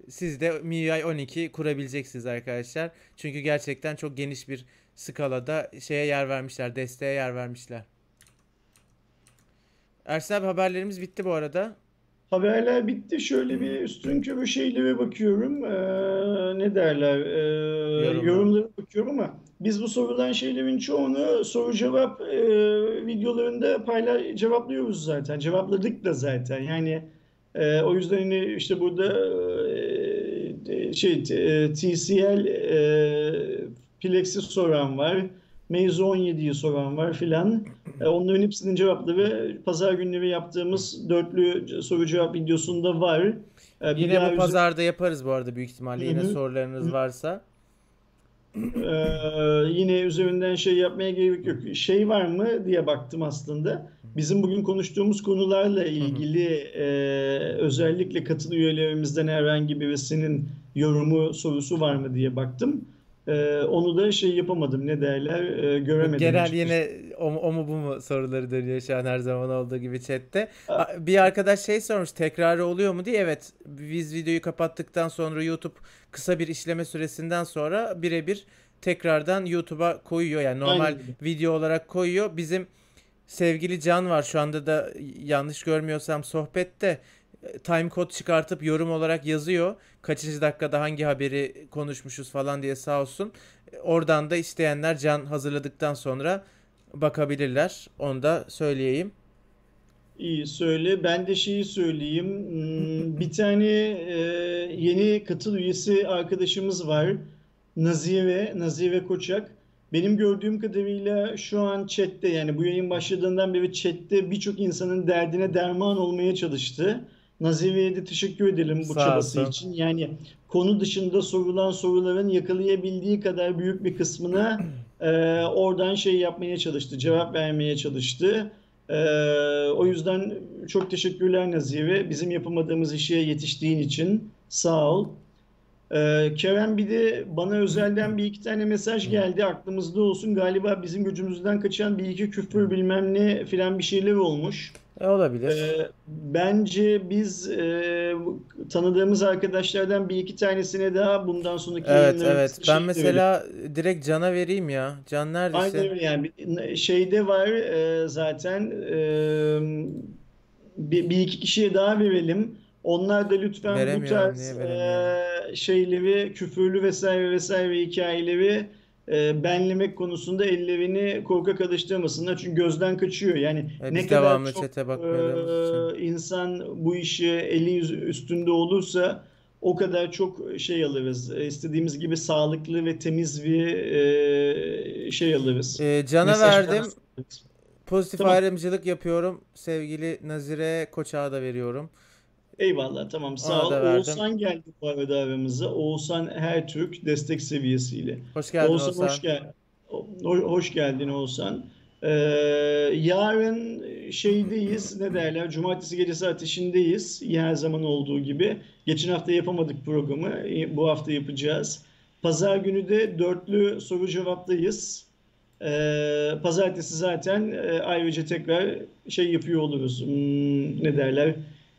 siz de MIUI 12 kurabileceksiniz arkadaşlar. Çünkü gerçekten çok geniş bir skalada şeye yer vermişler, desteğe yer vermişler. Ersin abi haberlerimiz bitti bu arada. Haberler bitti. Şöyle bir üstün körü şeylere bakıyorum. Ee, ne derler? Ee, Yorumlar. yorumlara bakıyorum ama biz bu sorulan şeylerin çoğunu soru cevap e, videolarında payla cevaplıyoruz zaten. Cevapladık da zaten. Yani e, o yüzden hani işte burada e, şey e, TCL e, Plex'i soran var. Meizu 17'yi soran var filan. E, Onların hepsinin cevapları pazar günleri yaptığımız dörtlü soru cevap videosunda var. E, Yine bu pazarda yaparız bu arada büyük ihtimalle. Yine sorularınız varsa. E, yine üzerinden şey yapmaya gerek yok. Şey var mı diye baktım aslında. Bizim bugün konuştuğumuz konularla ilgili e, özellikle katıl üyelerimizden herhangi birisinin yorumu sorusu var mı diye baktım. E, onu da şey yapamadım ne derler e, göremedim. Genel yine o, mu- o mu bu mu soruları dönüyor şu an her zaman olduğu gibi chatte. A- Bir arkadaş şey sormuş tekrarı oluyor mu diye. Evet biz videoyu kapattıktan sonra YouTube kısa bir işleme süresinden sonra birebir tekrardan YouTube'a koyuyor. Yani normal Aynen video olarak koyuyor. Bizim sevgili Can var şu anda da yanlış görmüyorsam sohbette time kod çıkartıp yorum olarak yazıyor. Kaçıncı dakikada hangi haberi konuşmuşuz falan diye sağ olsun. Oradan da isteyenler Can hazırladıktan sonra bakabilirler. Onu da söyleyeyim. İyi söyle. Ben de şeyi söyleyeyim. Hmm, Bir tane e, yeni katıl üyesi arkadaşımız var. Nazive, Nazive Koçak. Benim gördüğüm kadarıyla şu an chatte yani bu yayın başladığından beri chatte birçok insanın derdine derman olmaya çalıştı. Nazive'ye de teşekkür edelim bu Sağ çabası olsun. için. Yani konu dışında sorulan soruların yakalayabildiği kadar büyük bir kısmına e, oradan şey yapmaya çalıştı, cevap vermeye çalıştı. Ee, o yüzden çok teşekkürler Nazive. Bizim yapamadığımız işe yetiştiğin için sağ ol. Ee, Kerem bir de bana özelden bir iki tane mesaj geldi. Aklımızda olsun. Galiba bizim gücümüzden kaçan bir iki küfür bilmem ne filan bir şeyler olmuş. E, olabilir. Ee, bence biz e, tanıdığımız arkadaşlardan bir iki tanesine daha bundan sonraki Evet evet. Ben mesela direkt Can'a vereyim ya. Can Aynen neredesin? öyle yani şeyde var e, zaten e, bir, bir iki kişiye daha verelim. Onlar da lütfen bu tarz e, şeyleri küfürlü vesaire vesaire hikayeleri e, benlemek konusunda ellerini korkak alıştırmasınlar. Çünkü gözden kaçıyor. Yani E, ne kadar çok için. e, insan bu işi eli üstünde olursa o kadar çok şey alırız. E, İstediğimiz gibi sağlıklı ve temiz bir e, şey alırız. E, Can'a Mesaj verdim. Pozitif Tamam. ayrımcılık yapıyorum. Sevgili Nazire Koçak'a da veriyorum. Eyvallah tamam sağ ol. Oğuzhan geldi bu arada aramıza. Oğuzhan Hertürk destek seviyesiyle. Hoş geldin Oğuzhan Oğuzhan. hoş gel ho- hoş geldin Oğuzhan. Ee, yarın şeydeyiz ne derler Cumartesi gecesi ateşindeyiz her zaman olduğu gibi. Geçen hafta yapamadık programı bu hafta yapacağız. Pazar günü de dörtlü soru cevaptayız. Ee, pazartesi zaten e, ayrıca tekrar şey yapıyor oluruz. Hmm, ne derler?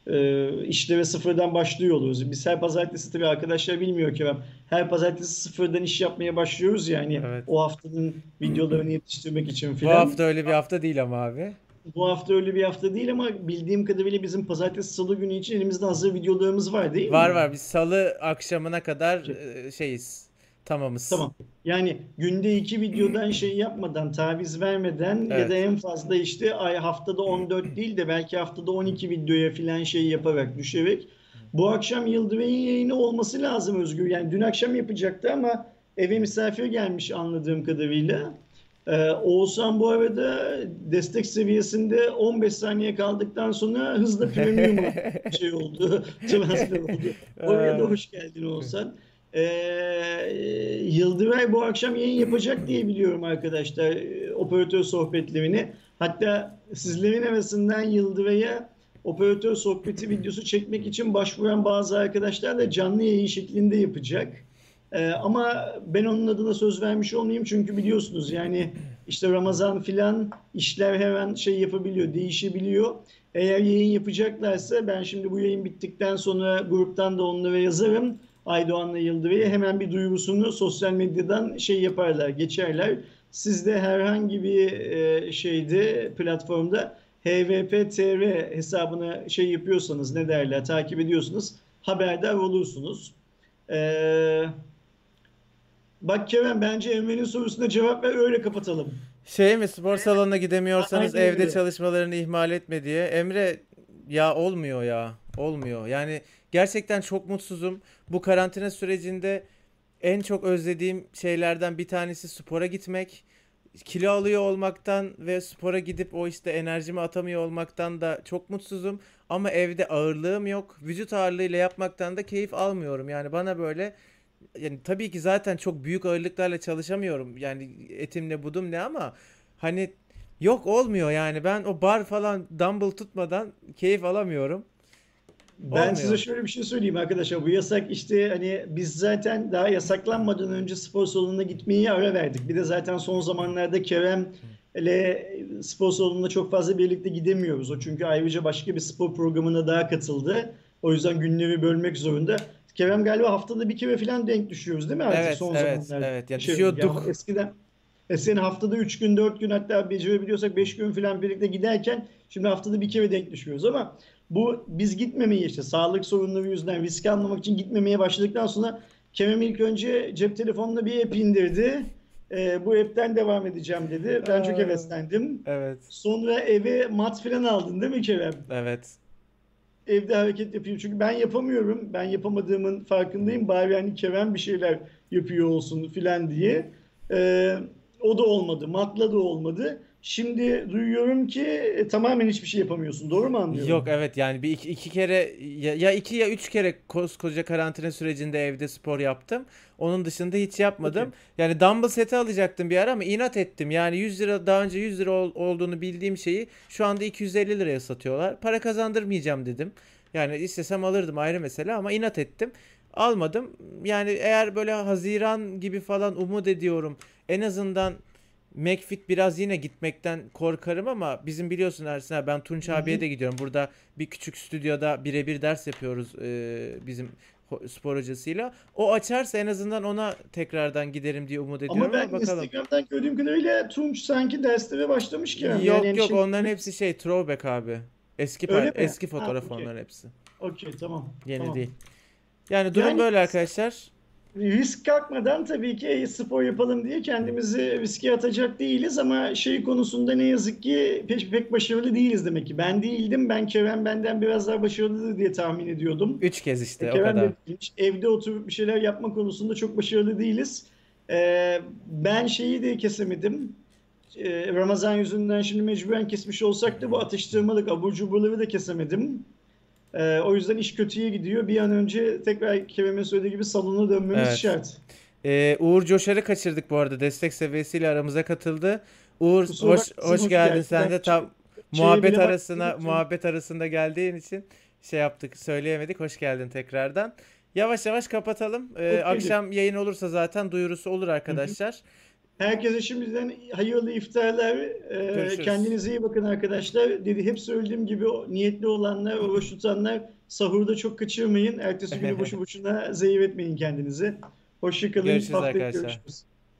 Ee, işlere sıfırdan başlıyor oluruz. Biz her pazartesi tabii arkadaşlar bilmiyor ki ben. Her pazartesi sıfırdan iş yapmaya başlıyoruz yani Evet. o haftanın videolarını yetiştirmek için Bu filan. hafta öyle bir hafta değil ama abi. Bu hafta öyle bir hafta değil ama bildiğim kadarıyla bizim pazartesi salı günü için elimizde hazır videolarımız var değil mi? Var var biz salı akşamına kadar e, şeyiz. Tamamız. Tamam. Yani günde iki videodan şey yapmadan, taviz vermeden ya da Evet. en fazla işte ay haftada 14 değil de belki haftada 12 videoya filan şey yaparak düşerek. Bu akşam Yıldıray'ın yayını olması lazım Özgür. Yani dün akşam yapacaktı ama eve misafir gelmiş anladığım kadarıyla. Ee, Oğuzhan bu arada destek seviyesinde 15 saniye kaldıktan sonra hızla premium şey oldu, transfer oldu. Oraya da hoş geldin Oğuzhan. Ee, Yıldıray bu akşam yayın yapacak diye biliyorum arkadaşlar e, operatör sohbetlerini. Hatta sizlerin arasından Yıldıray'a operatör sohbeti videosu çekmek için başvuran bazı arkadaşlar da canlı yayın şeklinde yapacak. Ee, ama ben onun adına söz vermiş olmayayım çünkü biliyorsunuz yani işte Ramazan filan işler her an şey yapabiliyor, değişebiliyor. Eğer yayın yapacaklarsa ben şimdi bu yayın bittikten sonra gruptan da onlara yazarım. Aydoğan'la Yıldıray'a hemen bir duyurusunu sosyal medyadan şey yaparlar, geçerler. Siz de herhangi bir e, şeyde platformda HVPTR hesabına şey yapıyorsanız ne derler takip ediyorsunuz haberdar olursunuz. Ee, bak Kerem bence Emre'nin sorusuna cevap ver öyle kapatalım. Şey mi spor salonuna gidemiyorsanız Aynen evde öyle. çalışmalarını ihmal etme diye. Emre ya olmuyor ya. Olmuyor. Yani gerçekten çok mutsuzum. Bu karantina sürecinde en çok özlediğim şeylerden bir tanesi spora gitmek. Kilo alıyor olmaktan ve spora gidip o işte enerjimi atamıyor olmaktan da çok mutsuzum. Ama evde ağırlığım yok. Vücut ağırlığıyla yapmaktan da keyif almıyorum. Yani bana böyle yani tabii ki zaten çok büyük ağırlıklarla çalışamıyorum. Yani etimle budum ne ama hani yok olmuyor yani. Ben o bar falan dumbbell tutmadan keyif alamıyorum. Ben Olmuyor. size şöyle bir şey söyleyeyim arkadaşlar. Bu yasak işte hani biz zaten daha yasaklanmadan önce spor salonuna gitmeyi ara verdik. Bir de zaten son zamanlarda Kerem ile spor salonuna çok fazla birlikte gidemiyoruz. O çünkü ayrıca başka bir spor programına daha katıldı. O yüzden günleri bölmek zorunda. Kerem galiba haftada bir kere falan denk düşüyoruz değil mi artık Evet, son evet, zamanlarda? evet. Yani Şey, düşüyorduk. eskiden eskiden haftada 3 gün 4 gün hatta becerebiliyorsak 5 gün falan birlikte giderken şimdi haftada bir kere denk düşüyoruz ama bu biz gitmemeyi işte sağlık sorunları yüzünden risk almamak için gitmemeye başladıktan sonra Kerem ilk önce cep telefonuna bir app indirdi. Ee, bu app'ten devam edeceğim dedi. Ben çok Aa. heveslendim. Evet, Sonra eve mat falan aldın değil mi Kerem? evet. Evde hareket yapayım. Çünkü ben yapamıyorum. Ben yapamadığımın farkındayım. Bari hani Kerem bir şeyler yapıyor olsun filan diye. Ee, o da olmadı. Matla da olmadı. Şimdi duyuyorum ki e, tamamen hiçbir şey yapamıyorsun. Doğru mu anlıyorum? Yok evet yani bir iki, iki kere ya, ya iki ya üç kere koskoca karantina sürecinde evde spor yaptım. Onun dışında hiç yapmadım. Okey. Yani dumbbell seti alacaktım bir ara ama inat ettim. Yani 100 lira daha önce 100 lira ol- olduğunu bildiğim şeyi şu anda 250 liraya satıyorlar. Para kazandırmayacağım dedim. Yani istesem alırdım ayrı mesele ama inat ettim. Almadım. Yani eğer böyle Haziran gibi falan umut ediyorum. En azından McFit biraz yine gitmekten korkarım ama bizim biliyorsun Ersin abi ben Tunç Hı abiye de gidiyorum. Burada bir küçük stüdyoda birebir ders yapıyoruz e, bizim spor hocasıyla. O açarsa en azından ona tekrardan giderim diye umut ediyorum Ama ben ama bakalım. Instagram'dan gördüğüm kadarıyla Tunç sanki derslere başlamış Kerem. Yok Yani yok şimdi- onların hepsi şey throwback abi. Eski par- eski Ha, fotoğraf okey. onların hepsi. Okey tamam. Yeni tamam. değil. Yani durum Yani- böyle arkadaşlar. Risk kalkmadan tabii ki "Ey, spor yapalım diye kendimizi riske atacak değiliz ama şey konusunda ne yazık ki pek, pek başarılı değiliz demek ki. Ben değildim. Ben Kerem benden biraz daha başarılıdır diye tahmin ediyordum. Üç kez işte o Kerem kadar. de değilmiş. Evde oturup bir şeyler yapma konusunda çok başarılı değiliz. Ee, ben şeyi de kesemedim. Ee, Ramazan yüzünden şimdi mecburen kesmiş olsak da bu atıştırmalık abur cuburları da kesemedim. Ee, o yüzden iş kötüye gidiyor. Bir an önce tekrar Kerem'in söylediği gibi salona dönmemiz Evet. şart. Ee, Uğur Coşar'ı kaçırdık bu arada. Destek seviyesiyle aramıza katıldı. Uğur Kusura hoş hoş hoş geldin. geldin. Sen de tam muhabbet arasına muhabbet arasında geldiğin için şey yaptık, söyleyemedik. Hoş geldin tekrardan. Yavaş yavaş kapatalım. Ee, akşam yayın olursa zaten duyurusu olur arkadaşlar. Herkese şimdiden hayırlı iftarlar. Ee, kendinize iyi bakın arkadaşlar. Dedi hep söylediğim gibi niyetli olanlar, oruç tutanlar sahurda çok kaçırmayın. Ertesi günü boşu boşuna zehir etmeyin kendinize. Hoşçakalın. Görüşürüz Haftaya arkadaşlar. görüşürüz.